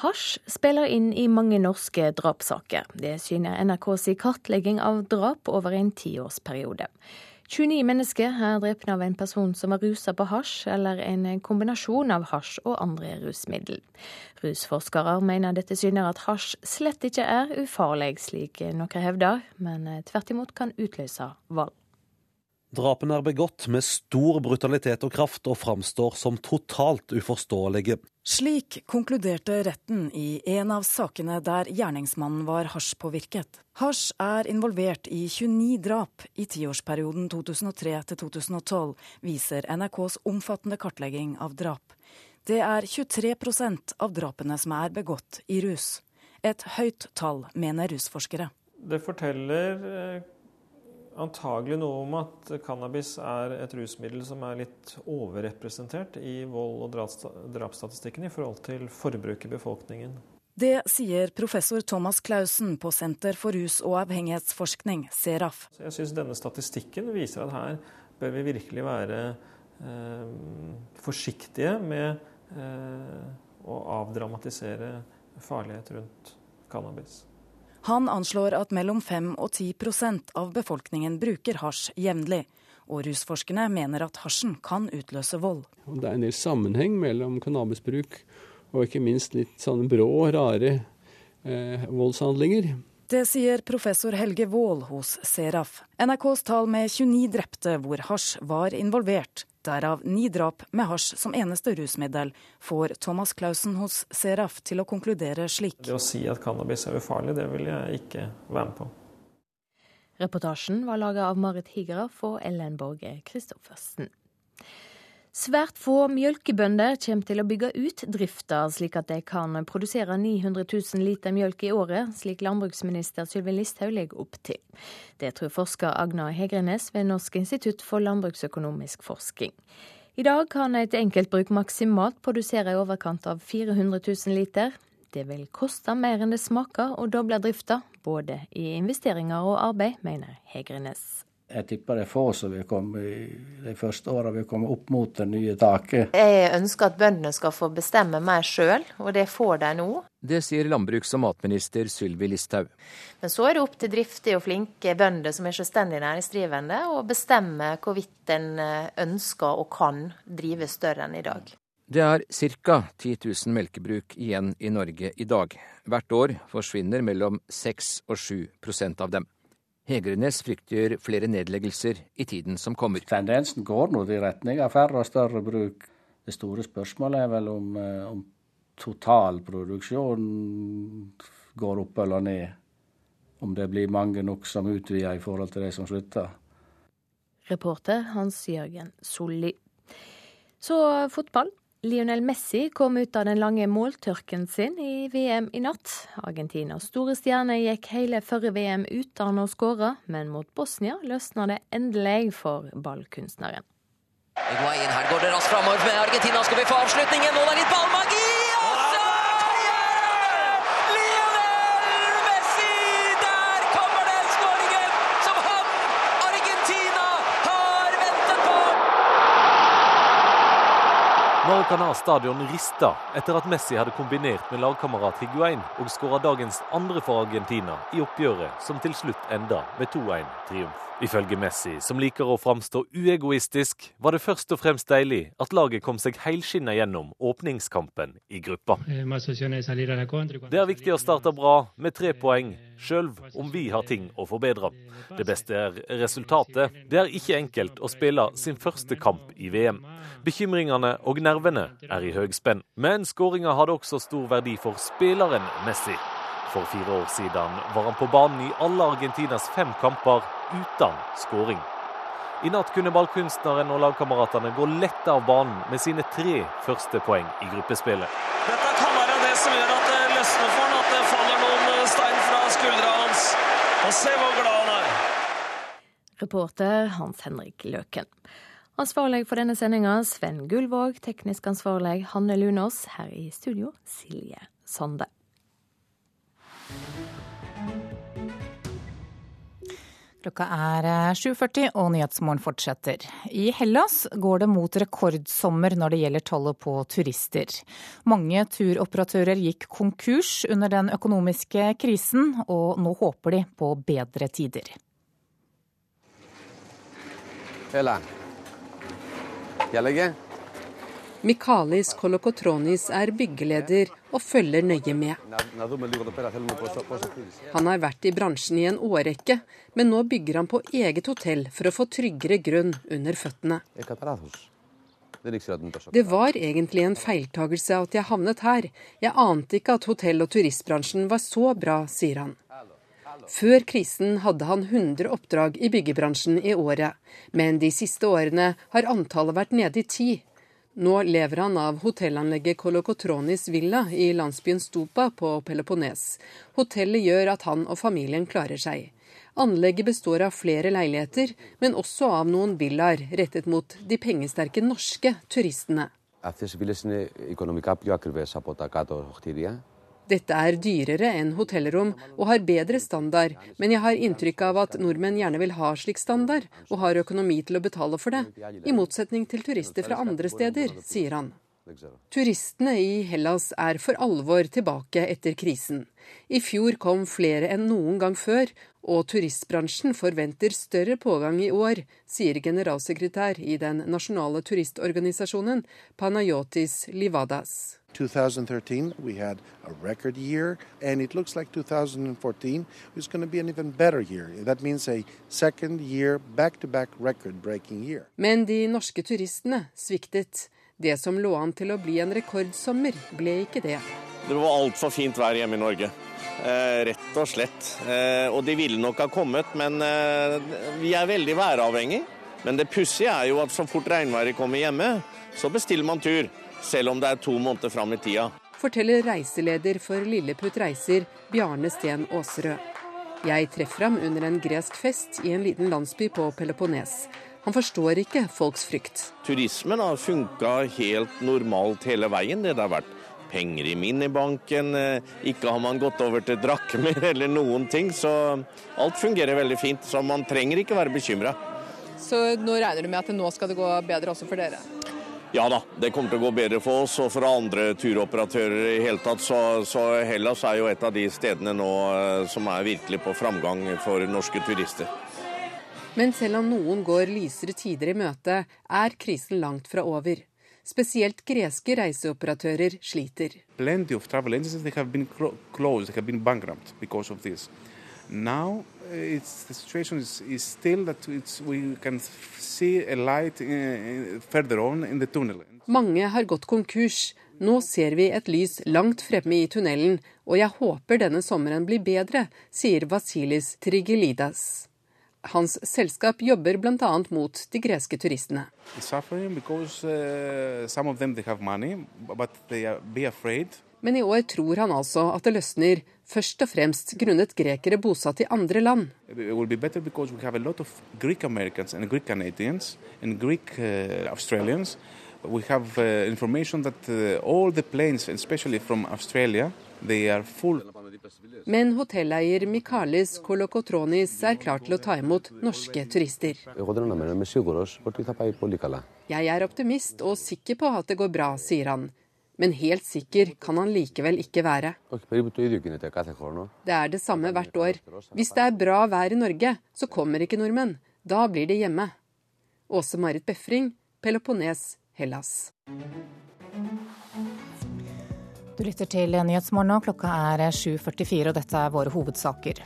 S29: Hasj spiller inn i mange norske drapssaker. Det syner NRKs kartlegging av drap over en tiårsperiode. 29 mennesker er drept av en person som var rusa på hasj, eller en kombinasjon av hasj og andre rusmiddel. Rusforskere mener dette syner at hasj slett ikke er ufarlig, slik noen hevder, men tvert imot kan utløse vold.
S13: Drapene er begått med stor brutalitet og kraft, og framstår som totalt uforståelige.
S32: Slik konkluderte retten i en av sakene der gjerningsmannen var hasjpåvirket. Hasj er involvert i 29 drap i tiårsperioden 2003 til 2012, viser NRKs omfattende kartlegging av drap. Det er 23% av drapene som er begått i rus. Et høyt tall, mener rusforskere.
S33: Det forteller eh, antagelig noe om at cannabis er et rusmiddel som er litt overrepresentert i vold- og drapsstatistikken i forhold til forbruk i befolkningen.
S32: Det sier professor Thomas Clausen på Senter for rus- og avhengighetsforskning, SERAF.
S33: Jeg syns denne statistikken viser at her bør vi virkelig være eh, forsiktige med eh, å avdramatisere farlighet rundt cannabis.
S32: Han anslår at mellom 5 og 10% av befolkningen bruker hasj jevnlig. Og rusforskerne mener at hasjen kan utløse vold.
S53: Det er en del sammenheng mellom cannabisbruk og ikke minst litt sånne brå, rare eh, voldshandlinger.
S32: Det sier professor Helge Wold hos Seraf. NRKs tall med 29 drepte hvor hasj var involvert, derav ni drap med hasj som eneste rusmiddel, får Thomas Clausen hos Seraf til å konkludere slik.
S33: Det å si at cannabis er ufarlig, det vil jeg ikke være med på.
S29: Reportasjen var laga av Marit Higraff og Ellen Borge Christoffersen. Svært få mjølkebønder kommer til å bygge ut drifta, slik at de kan produsere 900 000 liter mjølk i året, slik landbruksminister Sylvi Listhaug legger opp til. Det tror forsker Agna Hegrenes ved Norsk institutt for landbruksøkonomisk forskning. I dag kan et enkeltbruk maksimalt produsere i overkant av 400 000 liter. Det vil koste mer enn det smaker å doble drifta, både i investeringer og arbeid, mener Hegrenes
S30: jeg tipper det er få som vil komme de første åra vil komme opp mot det nye taket.
S54: Jeg ønsker at bøndene skal få bestemme mer sjøl, og det får de nå.
S38: Det sier landbruks- og matminister Sylvi Listhaug.
S54: Men så er det opp til driftige og flinke bønder som er selvstendig næringsdrivende, å bestemme hvorvidt en eh, ønsker og kan drive større enn i dag.
S38: Det er ca. 10 000 melkebruk igjen i Norge i dag. Hvert år forsvinner mellom 6 og 7% av dem. Hegrenes frykter flere nedleggelser i tiden som kommer.
S30: Tendensen går nå i retning av færre og større bruk. Det store spørsmålet er vel om, eh, om totalproduksjonen går opp eller ned. Om det blir mange nok som utvider i forhold til de som slutter.
S29: Reporter Hans Jørgen Solli. Så fotball. Lionel Messi kom ut av den lange måltørken sin i VM i natt. Argentinas store stjerne gikk hele forrige VM uten å skåre, men mot Bosnia løsna det endelig for ballkunstneren.
S55: her går det raskt framover, med Argentina skal vi få avslutningen. Nå er det litt ballmagi!
S13: Maracana stadion rista etter at Messi hadde kombinert med lagkamerat Higuain og skåra dagens andre for Argentina i oppgjøret som til slutt enda med 2-1-triumf. Ifølge Messi, som liker å framstå uegoistisk, var det først og fremst deilig at laget kom seg helskinna gjennom åpningskampen i gruppa.
S56: Eh,
S13: det er viktig å starte bra med tre poeng, sjøl om vi har ting å forbedre. Det beste er resultatet. Det er ikke enkelt å spille sin første kamp i VM. Bekymringene og nervene
S57: er i høgspenn. Men skåringa hadde også stor verdi for spilleren Messi. For fire år siden var han på banen i alle Argentinas fem kamper uten skåring. I natt kunne ballkunstneren og lagkameratene gå lett av banen med sine tre første poeng i gruppespillet.
S55: Dette kan være det som gjør at det løsner for ham, at det faller noen stein fra skuldra hans. Og se hvor glad han er.
S29: Reporter Hans Henrik Løken. Ansvarlig for denne sendinga Sven Gullvåg, teknisk ansvarlig Hanne Lunås. Her i studio Silje Sande.
S1: Klokka er 7.40 og Nyhetsmorgen fortsetter. I Hellas går det mot rekordsommer når det gjelder tallet på turister. Mange turoperatører gikk konkurs under den økonomiske krisen, og nå håper de på bedre tider.
S58: Hela.
S59: Mikalis Kolokotronis er byggeleder og følger nøye med. Han har vært i bransjen i en årrekke, men nå bygger han på eget hotell for å få tryggere grunn under føttene. Det var egentlig en feiltagelse at jeg havnet her. Jeg ante ikke at hotell- og turistbransjen var så bra, sier han. Før krisen hadde han 100 oppdrag i byggebransjen i året, men de siste årene har antallet vært nede i ti. Nå lever han av hotellanlegget Kolokotronis villa i landsbyen Stupa på Peloponnes. Hotellet gjør at han og familien klarer seg. Anlegget består av flere leiligheter, men også av noen villaer rettet mot de pengesterke norske turistene.
S58: Αυτές οι βίλες είναι οικονομικά πιο ακριβές από τα κάτω κτίρια.
S59: Dette er dyrere enn hotellrom og har bedre standard, men jeg har inntrykk av at nordmenn gjerne vil ha slik standard, og har økonomi til å betale for det, i motsetning til turister fra andre steder, sier han. Turistene i Hellas er for alvor tilbake etter krisen. I fjor kom flere enn noen gang før, og turistbransjen forventer større pågang i år, sier generalsekretær i den nasjonale turistorganisasjonen Panayotis Livadas.
S60: 2013 we had a record year and it looks like 2014 is going to be an even better year. That means a second year back-to-back record-breaking year.
S59: Men de norske turistene sviktet. Det som lå an til å bli en rekordsommer, ble ikke det.
S61: Det var altfor fint vær hjemme i Norge. Eh, rett og slett. Eh, og de ville nok ha kommet, men eh, vi er veldig væravhengig. Men det pussige er jo at så fort regnværet kommer hjemme, så bestiller man tur. Selv om det er to måneder fram i tida.
S59: Forteller reiseleder for Lilleputt Reiser, Bjarne Sten Aasrød. Jeg treffer ham under en gresk fest i en liten landsby på Peloponnes. Han forstår ikke folks frykt.
S61: Turismen har funka helt normalt hele veien. Det har vært penger i minibanken, ikke har man gått over til drakmer eller noen ting. Så alt fungerer veldig fint, så man trenger ikke være bekymra.
S62: Så nå regner du med at nå skal det gå bedre også for dere?
S61: Ja da, det kommer til å gå bedre for oss og for andre turoperatører i hele tatt. Så, så Hellas er jo et av de stedene nå som er virkelig på framgang for norske turister.
S59: Men selv om noen går lysere tider i møte, er krisen langt fra over. Spesielt greske reiseoperatører sliter.
S60: Plenty of travel agencies they have been closed, they have been bankrupt because of this. Now it's, the situation is, is still that we can see a light in, further on in the tunnel.
S59: Mange har gått konkurs. Nå ser vi et lys langt fremme i tunnelen, og jeg håper denne sommeren blir bedre, sier Vasilis Trigelidas. Hans selskap jobber bl.a. mot de greske turistene.
S60: Because, uh, money,
S59: Men i år tror han altså at det løsner, først og fremst grunnet grekere bosatt i andre land.
S60: We have uh, information that uh, all the planes, especially from Australia, they are full.
S59: Men hotelleier Mikalis Kolokotronis er klar til å ta imot norske turister. Jeg er optimist og sikker på at det går bra, sier han. Men helt sikker kan han likevel ikke være. Det er det samme hvert år. Hvis det er bra vær i Norge, så kommer ikke nordmenn. Da blir de hjemme. Åse Marit Befring, Peloponnes, Hellas.
S1: Du lytter til Nyhetsmorgen nå. Klokka er 7.44 og dette er våre hovedsaker.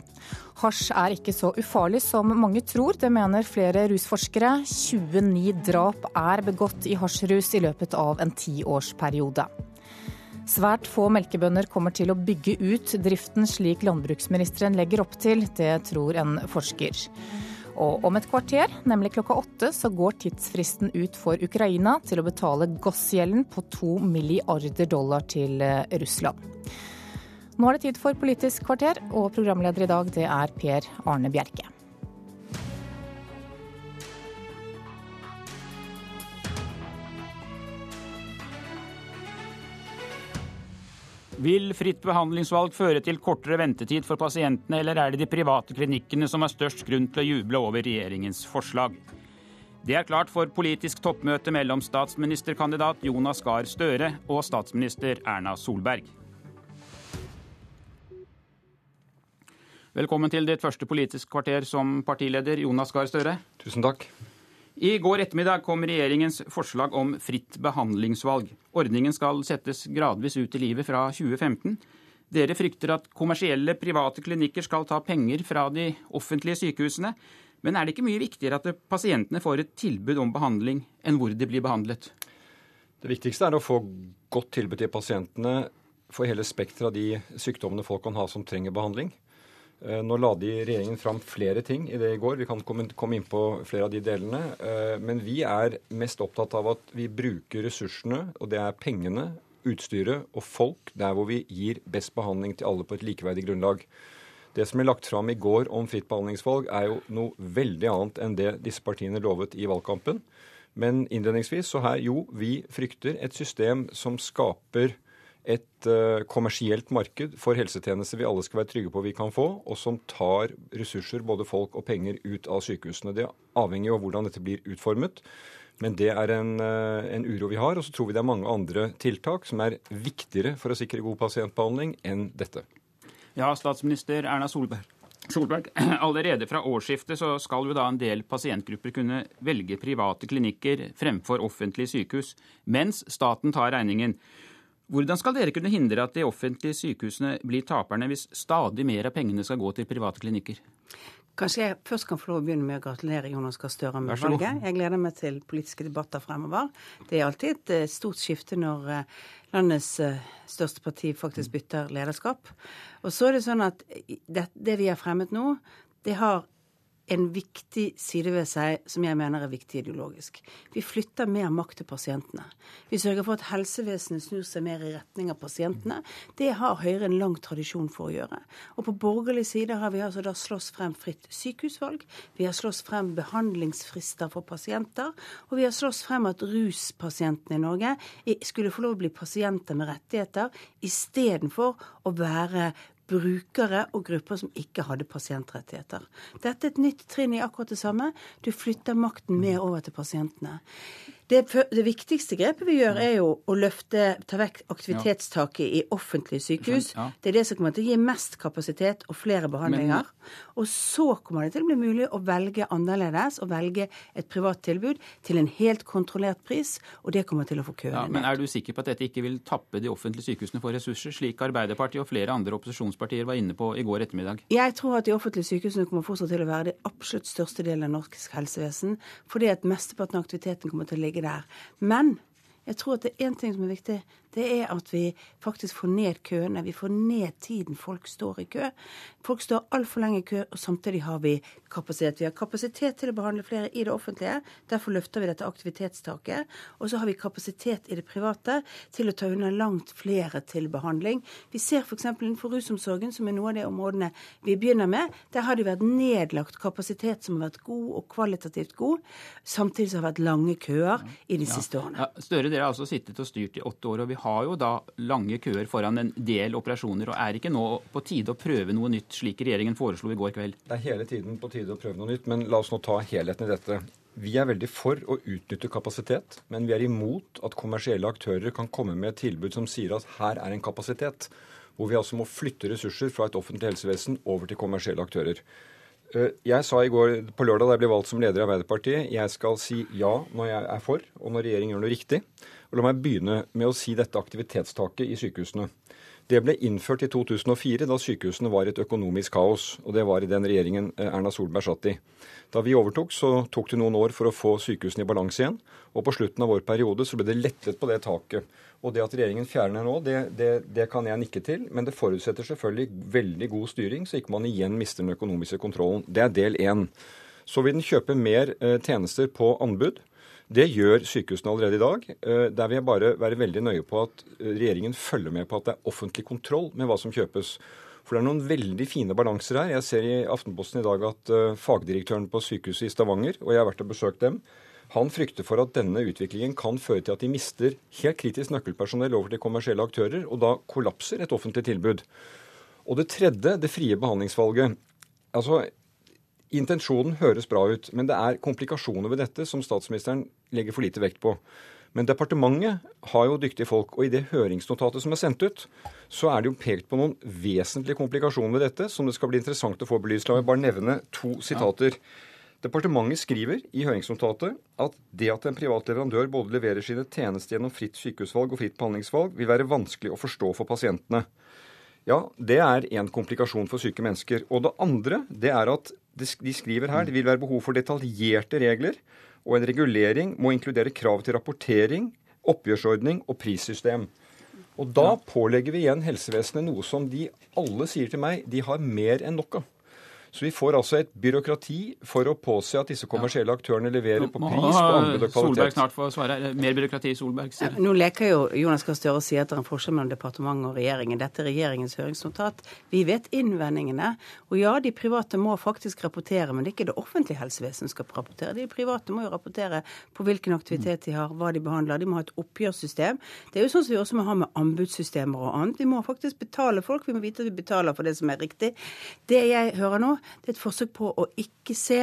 S1: Hasj er ikke så ufarlig som mange tror, det mener flere rusforskere. 29 drap er begått i hasjrus i løpet av en tiårsperiode. Svært få melkebønder kommer til å bygge ut driften slik landbruksministeren legger opp til. Det tror en forsker. Og om et kvarter, nemlig klokka åtte, så går tidsfristen ut for Ukraina til å betale gassgjelden på to milliarder dollar til eh, Russland. Nå er det tid for Politisk kvarter, og programleder i dag det er Per Arne Bjerke.
S43: Vil fritt behandlingsvalg føre til kortere ventetid for pasientene, eller er det de private klinikkene som har størst grunn til å juble over regjeringens forslag? Det er klart for politisk toppmøte mellom statsministerkandidat Jonas Gahr Støre og statsminister Erna Solberg. Velkommen til ditt første politisk kvarter som partileder, Jonas Gahr Støre.
S63: Tusen takk.
S43: I går ettermiddag kom regjeringens forslag om fritt behandlingsvalg. Ordningen skal settes gradvis ut i livet fra 2015. Dere frykter at kommersielle private klinikker skal ta penger fra de offentlige sykehusene. Men er det ikke mye viktigere at pasientene får et tilbud om behandling, enn hvor de blir behandlet?
S63: Det viktigste er å få godt tilbud til pasientene for hele spekteret av de sykdommene folk kan ha som trenger behandling. Eh, nå la de regjeringen fram flere ting i det i går. Vi kan komme inn på flere av de delene. Eh, men vi er mest opptatt av at vi bruker ressursene, og det er pengene, utstyret og folk, der hvor vi gir best behandling til alle på et likeverdig grunnlag. Det som ble lagt fram i går om fritt behandlingsvalg, er jo noe veldig annet enn det disse partiene lovet i valgkampen. Men innledningsvis så her, jo, vi frykter et system som skaper et uh, kommersielt marked for helsetjenester vi alle skal være trygge på vi kan få, og som tar ressurser, både folk og penger, ut av sykehusene. Det avhenger jo av hvordan dette blir utformet. Men det er en, uh, en, uro vi har. Og så tror vi det er mange andre tiltak som er viktigere for å sikre god pasientbehandling enn dette.
S43: Ja, statsminister Erna Solberg. Solberg, Allerede fra årsskiftet så skal jo da en del pasientgrupper kunne velge private klinikker fremfor offentlige sykehus, mens staten tar regningen. Hvordan skal dere kunne hindre at de offentlige sykehusene blir taperne hvis stadig mer av pengene skal gå til private klinikker?
S64: Kanskje jeg først kan få lov å begynne med å gratulere Jonas Gahr Støre med valget. Jeg gleder meg til politiske debatter fremover. Det er alltid et eh, stort skifte når eh, landets eh, største parti faktisk bytter lederskap. Og så er det sånn at det, det vi har fremmet nå, det har en viktig side ved seg som jeg mener er viktig ideologisk. Vi flytter mer makt til pasientene. Vi sørger for at helsevesenet snur seg mer i retning av pasientene. Det har Høyre en lang tradisjon for å gjøre. Og på borgerlig side har vi altså da slåss frem fritt sykehusvalg. Vi har slåss frem behandlingsfrister for pasienter. Og vi har slåss frem at ruspasientene i Norge skulle få lov å bli pasienter med rettigheter istedenfor å være brukere og grupper som ikke hadde pasientrettigheter. Dette er et nytt trinn i akkurat det samme. Du flytter makten mer over til pasientene. Det, det, viktigste grepet vi gjør, er jo å løfte, ta vekk aktivitetstaket i offentlige sykehus. Det er det som kommer til å gi mest kapasitet og flere behandlinger. Og så kommer det til å bli mulig å velge annerledes og velge et privat tilbud til en helt kontrollert pris, og det kommer til å få køene
S43: ja. Men er du sikker på at dette ikke vil tappe de offentlige sykehusene for ressurser, slik Arbeiderpartiet og flere andre opposisjonspartier var inne på i går ettermiddag?
S64: Jeg tror at de offentlige sykehusene kommer fortsatt til å være det absolutt største delen av norsk helsevesen, fordi at mesteparten av aktiviteten kommer til å ligge ligge der. Men jeg tror at det er én ting som er viktig det er at vi faktisk får ned køene. Vi får ned tiden folk står i kø. Folk står altfor lenge i kø, og samtidig har vi kapasitet. Vi har kapasitet til å behandle flere i det offentlige. Derfor løfter vi dette aktivitetstaket. Og så har vi kapasitet i det private til å ta unna langt flere til behandling. Vi ser f.eks. innenfor rusomsorgen, som er noe av de områdene vi begynner med. Der har det vært nedlagt kapasitet som har vært god og kvalitativt god, samtidig som det har vært lange køer i de
S43: ja.
S64: siste årene.
S43: Ja, Støre, dere har altså sittet og styrt i åtte år. og vi har jo da lange køer foran en del operasjoner. og Er ikke nå på tide å prøve noe nytt, slik regjeringen foreslo i går kveld?
S63: Det er hele tiden på tide å prøve noe nytt, men la oss nå ta helheten i dette. Vi er veldig for å utnytte kapasitet, men vi er imot at kommersielle aktører kan komme med et tilbud som sier at her er en kapasitet, hvor vi altså må flytte ressurser fra et offentlig helsevesen over til kommersielle aktører. Eh, jeg sa i går på lørdag da jeg ble valgt som leder i Arbeiderpartiet, jeg skal si ja når jeg er for, og når regjeringen gjør noe riktig. Og La meg begynne med å si dette aktivitetstaket i sykehusene. Det ble innført i 2004, da sykehusene var i et økonomisk kaos. Og det var i den regjeringen eh, Erna Solberg satt i. Da vi overtok, så tok det noen år for å få sykehusene i balanse igjen. Og på slutten av vår periode så ble det lettet på det taket. Og det at regjeringen fjerner nå, det, det, det kan jeg nikke til. Men det forutsetter selvfølgelig veldig god styring, så ikke man igjen mister den økonomiske kontrollen. Det er del én. Så vil den kjøpe mer eh, tjenester på anbud. Det gjør sykehusene allerede i dag. Eh, der vil jeg bare være veldig nøye på at eh, regjeringen følger med på at det er offentlig kontroll med hva som kjøpes. For det er noen veldig fine balanser her. Jeg ser i Aftenposten i dag at eh, fagdirektøren på sykehuset i Stavanger, og jeg har vært og besøkt dem, han frykter for at denne utviklingen kan føre til at de mister helt kritisk nøkkelpersonell over til kommersielle aktører, og da kollapser et offentlig tilbud. Og det tredje, det frie behandlingsvalget. Altså, Intensjonen høres bra ut, men det er komplikasjoner ved dette som statsministeren legger for lite vekt på. Men departementet har jo dyktige folk, og i det høringsnotatet som er sendt ut, så er det jo pekt på noen vesentlige komplikasjoner ved dette som det skal bli interessant å få belyst. La meg bare nevne to sitater. Departementet skriver i høringsnotatet at det at en privat leverandør både leverer sine tjenester gjennom fritt sykehusvalg og fritt behandlingsvalg, vil være vanskelig å forstå for pasientene. Ja, det er en komplikasjon for syke mennesker. Og det andre det er at de skriver her det vil være behov for detaljerte regler, og en regulering må inkludere krav til rapportering, oppgjørsordning og prissystem. Og da pålegger vi igjen helsevesenet noe som de alle sier til meg de har mer enn nok av. Så vi får altså et byråkrati for å påse at disse kommersielle aktørene leverer på pris, på anbud og kvalitet.
S43: Solberg snart få svare. Mer byråkrati, Solberg.
S64: Ja, nå leker jo Jonas Gahr Støre og sier at det er en forskjell mellom departementet og regjeringen. Dette er regjeringens høringsnotat. Vi vet innvendingene. Og ja, de private må faktisk rapportere, men det er ikke det offentlige helsevesenet som skal rapportere. De private må jo rapportere på hvilken aktivitet de har, hva de behandler. De må ha et oppgjørssystem. Det er jo sånn som vi også må ha med anbudssystemer og annet. Vi må faktisk betale folk. Vi må vite at vi betaler for det som er riktig. Det jeg hører nå, det er et forsøk på å ikke se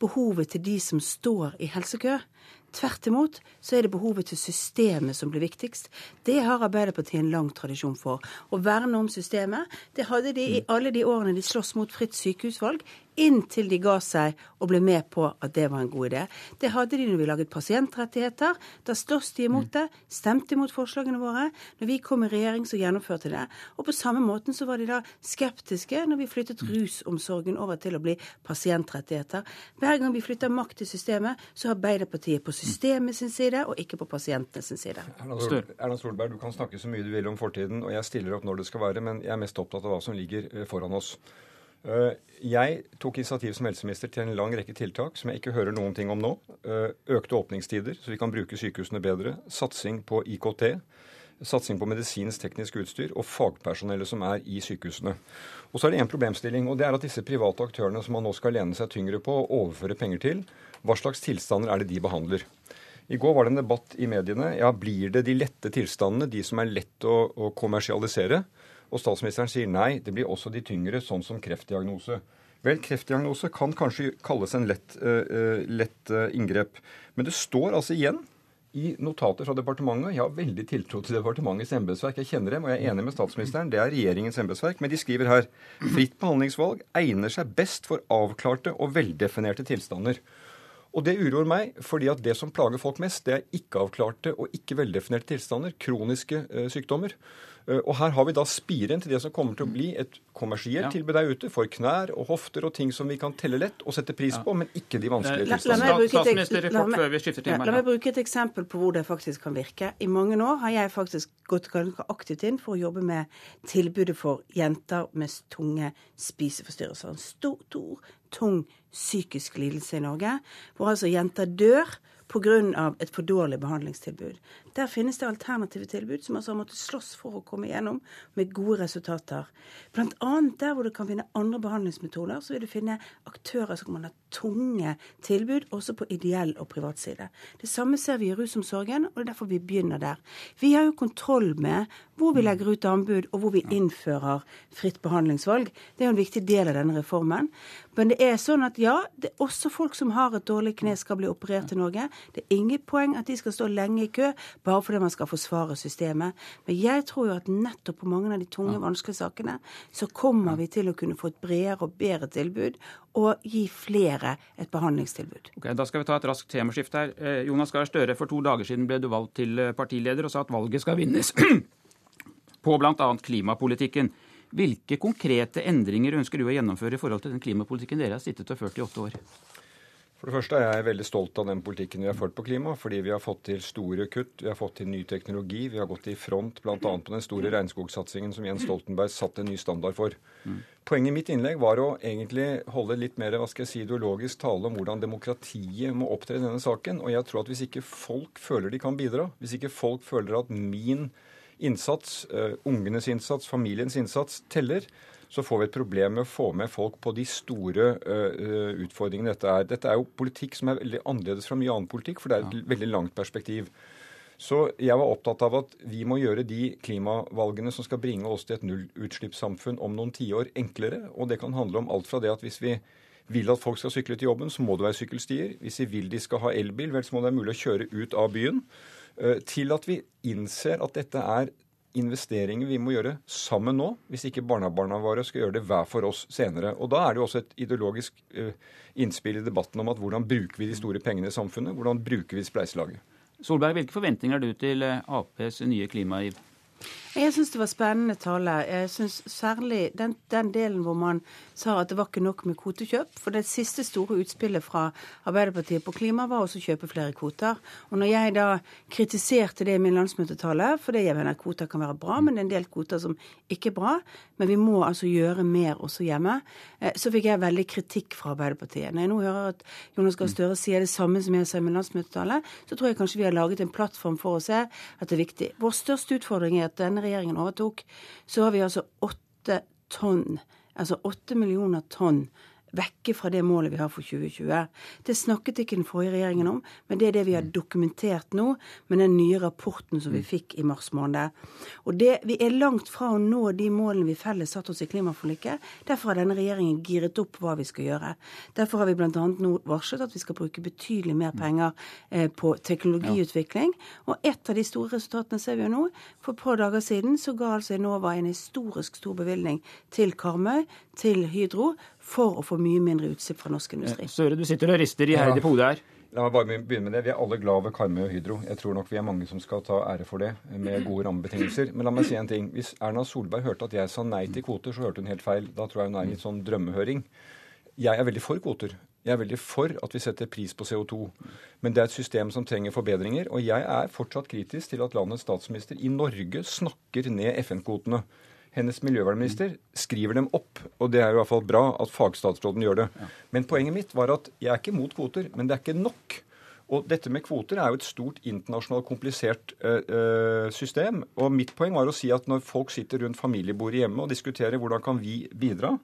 S64: behovet til de som står i helsekø. Tvert imot så er det behovet til systemet som blir viktigst. Det har Arbeiderpartiet en lang tradisjon for. Å verne om systemet. Det hadde de i alle de årene de sloss mot fritt sykehusvalg inntil de ga seg og ble med på at det var en god idé. Det hadde de når vi laget pasientrettigheter. Da sloss de imot det, stemte imot forslagene våre. Når vi kom i regjering, så gjennomførte de det. Og på samme måten så var de da skeptiske når vi flyttet rusomsorgen over til å bli pasientrettigheter. Hver gang vi flytter makt i systemet, så har Arbeiderpartiet på systemet sin side og ikke på pasientene sin side.
S63: Erna Solberg, du kan snakke så mye du vil om fortiden, og jeg stiller opp når det skal være, men jeg er mest opptatt av hva som ligger eh, foran oss. Eh, jeg tok initiativ som helseminister til en lang rekke tiltak som jeg ikke hører noen ting om nå. Eh, økte åpningstider, så vi kan bruke sykehusene bedre. Satsing på IKT. Satsing på medisinsk teknisk utstyr og fagpersonellet som er i sykehusene. Og så er det én problemstilling, og det er at disse private aktørene som man nå skal lene seg tyngre på og overføre penger til, hva slags tilstander er det de behandler? I går var det en debatt i mediene. Ja, Blir det de lette tilstandene, de som er lett å, å kommersialisere? Og statsministeren sier nei, det blir også de tyngre, sånn som kreftdiagnose. Vel, kreftdiagnose kan kanskje kalles en lett, uh, lett uh, inngrep. Men det står altså igjen i notater fra departementet Jeg har veldig tiltro til departementets embetsverk. Jeg kjenner dem, og jeg er enig med statsministeren. Det er regjeringens embetsverk. Men de skriver her fritt behandlingsvalg egner seg best for avklarte og veldefinerte tilstander. Og det uroer meg, fordi at det som plager folk mest, det er ikke-avklarte og ikke veldefinerte tilstander. Kroniske uh, sykdommer. Eh, og her har vi da spiren til det som kommer til å bli et kommersielt ja. tilbud der ute for knær og hofter og ting som vi kan telle lett og sette pris på, men ikke de vanskelige
S64: tilstandene. La meg bruke et eksempel på hvor det faktisk kan virke. I mange år har jeg faktisk gått ganske aktivt inn for å jobbe med tilbudet for jenter med tunge spiseforstyrrelser. En stor, stor, tung psykisk lidelse i Norge, hvor altså jenter dør pga. et for dårlig behandlingstilbud. Der finnes det alternative tilbud som altså har måttet slåss for å komme igjennom med gode resultater. Blant annet der hvor du kan finne andre behandlingsmetoder, så vil du finne aktører som kan ha tunge tilbud, også på ideell og privat side. Det samme ser vi i rusomsorgen, og det er derfor vi begynner der. Vi har jo kontroll med hvor vi legger ut anbud, og hvor vi innfører fritt behandlingsvalg. Det er jo en viktig del av denne reformen. Men det er sånn at ja, det er også folk som har et dårlig kne, skal bli operert i Norge. Det er ingen poeng at de skal stå lenge i kø bare fordi man skal forsvare systemet. Men jeg tror jo at nettopp på mange av de tunge, vanskelige sakene så kommer vi til å kunne få et bredere og bedre tilbud og gi flere et behandlingstilbud.
S43: Ok, Da skal vi ta et raskt temaskift her. Eh, Jonas Gahr Støre, for to dager siden ble du valgt til eh, partileder og sa at valget skal vinnes på bl.a. klimapolitikken. Hvilke konkrete endringer ønsker du å gjennomføre i forhold til den klimapolitikken dere har sittet og ført i åtte år?
S63: For det første er jeg veldig stolt av den politikken vi har ført på klima, fordi vi har fått til store kutt, vi har fått til ny teknologi, vi har gått i front bl.a. på den store regnskogsatsingen som Jens Stoltenberg satte en ny standard for. Poenget i mitt innlegg var å egentlig holde litt mer hva skal jeg si, ideologisk tale om hvordan demokratiet må opptre i denne saken. Og jeg tror at hvis ikke folk føler de kan bidra, hvis ikke folk føler at min innsats, uh, ungenes innsats, familiens innsats teller, så får vi et problem med å få med folk på de store uh, utfordringene dette er. Dette er jo politikk som er veldig annerledes fra mye annen politikk, for det er et ja. veldig langt perspektiv. Så jeg var opptatt av at vi må gjøre de klimavalgene som skal bringe oss til et nullutslippssamfunn om noen tiår, enklere. Og det kan handle om alt fra det at hvis vi vil at folk skal sykle til jobben, så må det være sykkelstier. Hvis vi vil de skal ha elbil, vel så må det være mulig å kjøre ut av byen. Til at vi innser at dette er investeringer vi må gjøre sammen nå, hvis ikke barnebarna våre skal gjøre det hver for oss senere. Og Da er det jo også et ideologisk uh, innspill i debatten om at hvordan bruker vi de store pengene i samfunnet? Hvordan bruker vi spleiselaget?
S43: Solberg, hvilke forventninger har du til eh, Aps nye klimagiv?
S64: Jeg syns det var spennende tale. Jeg synes Særlig den, den, delen hvor man sa at det var ikke nok med kvotekjøp. For det siste store utspillet fra Arbeiderpartiet på klima var også å kjøpe flere kvoter. Og når jeg da kritiserte det i min landsmøtetale, fordi jeg mener kvoter kan være bra, men det er en del kvoter som ikke er bra, men vi må altså gjøre mer også hjemme, eh, så fikk jeg veldig kritikk fra Arbeiderpartiet. Når jeg nå hører at Jonas Gahr Støre sier det samme som jeg sa i min landsmøtetale, så tror jeg kanskje vi har laget en plattform for å se at det er viktig. Vår største utfordring er at denne regjeringen overtok, så har vi altså åtte tonn, altså åtte millioner tonn vekke fra det målet vi har for 2020. Det snakket ikke den forrige regjeringen om, men det er det vi har dokumentert nå med den nye rapporten som vi fikk i mars måned. Og det, Vi er langt fra å nå de målene vi felles satte oss i klimaforliket. Derfor har denne regjeringen giret opp hva vi skal gjøre. Derfor har vi bl.a. nå varslet at vi skal bruke betydelig mer penger eh, på teknologiutvikling. Og et av de store resultatene ser vi jo nå. For et par dager siden så ga altså Enova en historisk stor bevilgning til Karmøy, til Hydro, for å få mye mindre utslipp fra norsk industri.
S43: Søre, du sitter og rister iherdig på hodet her.
S63: La meg bare begynne med det. Vi er alle glad ved Karmøy og Hydro. Jeg tror nok vi er mange som skal ta ære for det, med gode rammebetingelser. Men la meg si en ting. Hvis Erna Solberg hørte at jeg sa nei til kvoter, så hørte hun helt feil. Da tror jeg hun er i en sånn drømmehøring. Jeg er veldig for kvoter. Jeg er veldig for at vi setter pris på CO2. Men det er et system som trenger forbedringer. Og jeg er fortsatt kritisk til at landets statsminister i Norge snakker ned FN-kvotene hennes miljøvernminister skriver dem opp. Og det er jo i hvert fall bra at fagstatsråden gjør det. Men poenget mitt var at jeg er ikke mot kvoter, men det er ikke nok. Og dette med kvoter er jo et stort internasjonalt komplisert øh, system. Og mitt poeng var å si at når folk sitter rundt familiebordet hjemme og diskuterer hvordan kan vi bidra,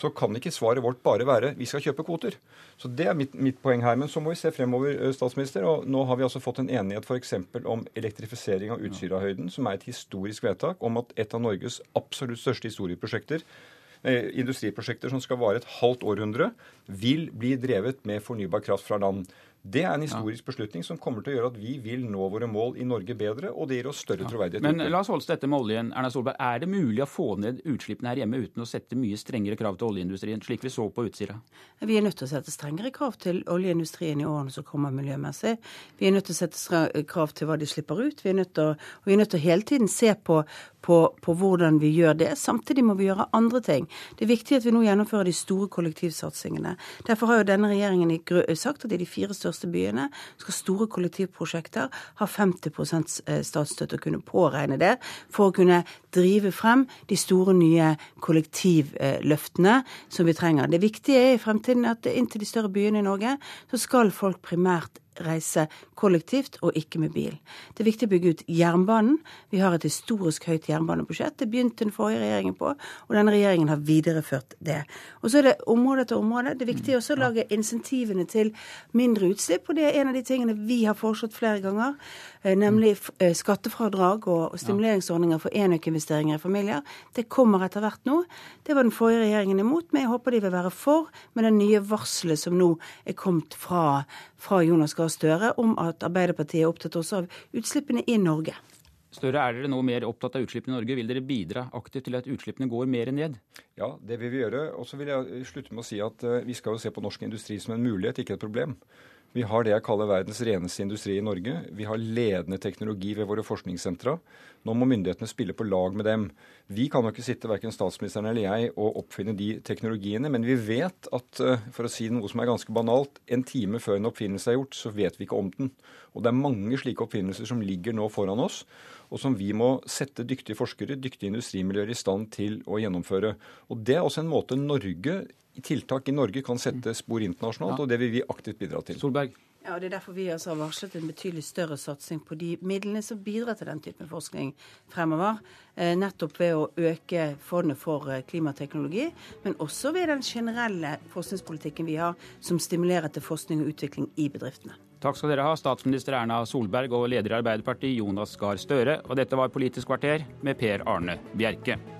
S63: så kan ikke svaret vårt bare være vi skal kjøpe kvoter. Så Det er mitt, mitt poeng her. Men så må vi se fremover, eh, statsminister. og Nå har vi altså fått en enighet f.eks. om elektrifisering av Utsirahøyden, som er et historisk vedtak om at et av Norges absolutt største historieprosjekter eh, industriprosjekter som skal vare et halvt århundre, vil bli drevet med fornybar kraft fra land. Det er en historisk beslutning som kommer til å gjøre at vi vil nå våre mål i Norge bedre, og det gir oss større ja. troverdighet.
S43: Men la oss holde oss dette med oljen. Erna Solberg, Er det mulig å få ned utslippene her hjemme uten å sette mye strengere krav til oljeindustrien, slik vi så på Utsira?
S64: Vi er nødt til å sette strengere krav til oljeindustrien i årene som kommer miljømessig. Vi er nødt til å sette krav til hva de slipper ut. Vi er nødt til å, vi er nødt til å hele tiden se på, på, på hvordan vi gjør det. Samtidig må vi gjøre andre ting. Det er viktig at vi nå gjennomfører de store kollektivsatsingene. Derfor har jo denne regjeringen sagt at i de fire største byene skal store kollektivprosjekter ha 50 eh, statsstøtte og kunne påregne det for å kunne drive frem de store, nye kollektivløftene som vi trenger. Det viktige er i fremtiden at inntil de større byene i Norge så skal folk primært reise kollektivt og ikke med bil. Det er viktig å bygge ut jernbanen. Vi har et historisk høyt jernbanebudsjett. Det begynte den forrige regjeringen på, og denne regjeringen har videreført det. Og så er det område etter område. Det er viktig også å lage insentivene til mindre utslipp, og det er en av de tingene vi har foreslått flere ganger. Eh, nemlig eh, skattefradrag og stimuleringsordninger for enøkinvesteringer i familier. Det kommer etter hvert nå. Det var den forrige regjeringen imot, men jeg håper de vil være for med det nye varselet som nå er kommet fra, fra Jonas Gahr Støre om at Arbeiderpartiet er opptatt også av utslippene i Norge.
S43: Støre, er dere nå mer opptatt av utslippene i Norge? Vil dere bidra aktivt til at utslippene går mer ned?
S63: Ja, det vil vi gjøre. Og så vil jeg slutte med å si at uh, vi skal jo se på norsk industri som en mulighet, ikke et problem. Vi har det jeg kaller verdens reneste industri i Norge. Vi har ledende teknologi ved våre forskningssentra. Nå må myndighetene spille på lag med dem. Vi kan jo ikke sitte, verken statsministeren eller jeg, og oppfinne de teknologiene. Men vi vet at, eh, for å si noe som er ganske banalt, en time før en oppfinnelse er gjort, så vet vi ikke om den. Og det er mange slike oppfinnelser som ligger nå foran oss, og som vi må sette dyktige forskere, dyktige industrimiljøer i stand til å gjennomføre. Og Det er også en måte Norge tiltak i Norge kan sette spor internasjonalt, ja. og det vil vi aktivt bidra til.
S43: Solberg.
S64: Ja, og Det er derfor vi altså har varslet en betydelig større satsing på de midlene som bidrar til den typen forskning fremover. Eh, nettopp ved å øke fondet for eh, klimateknologi, men også ved den generelle forskningspolitikken vi har, som stimulerer til forskning og utvikling i bedriftene.
S43: Takk skal dere ha, statsminister Erna Solberg og leder i Arbeiderpartiet Jonas Gahr Støre. Og dette var Politisk kvarter med Per Arne Bjerke.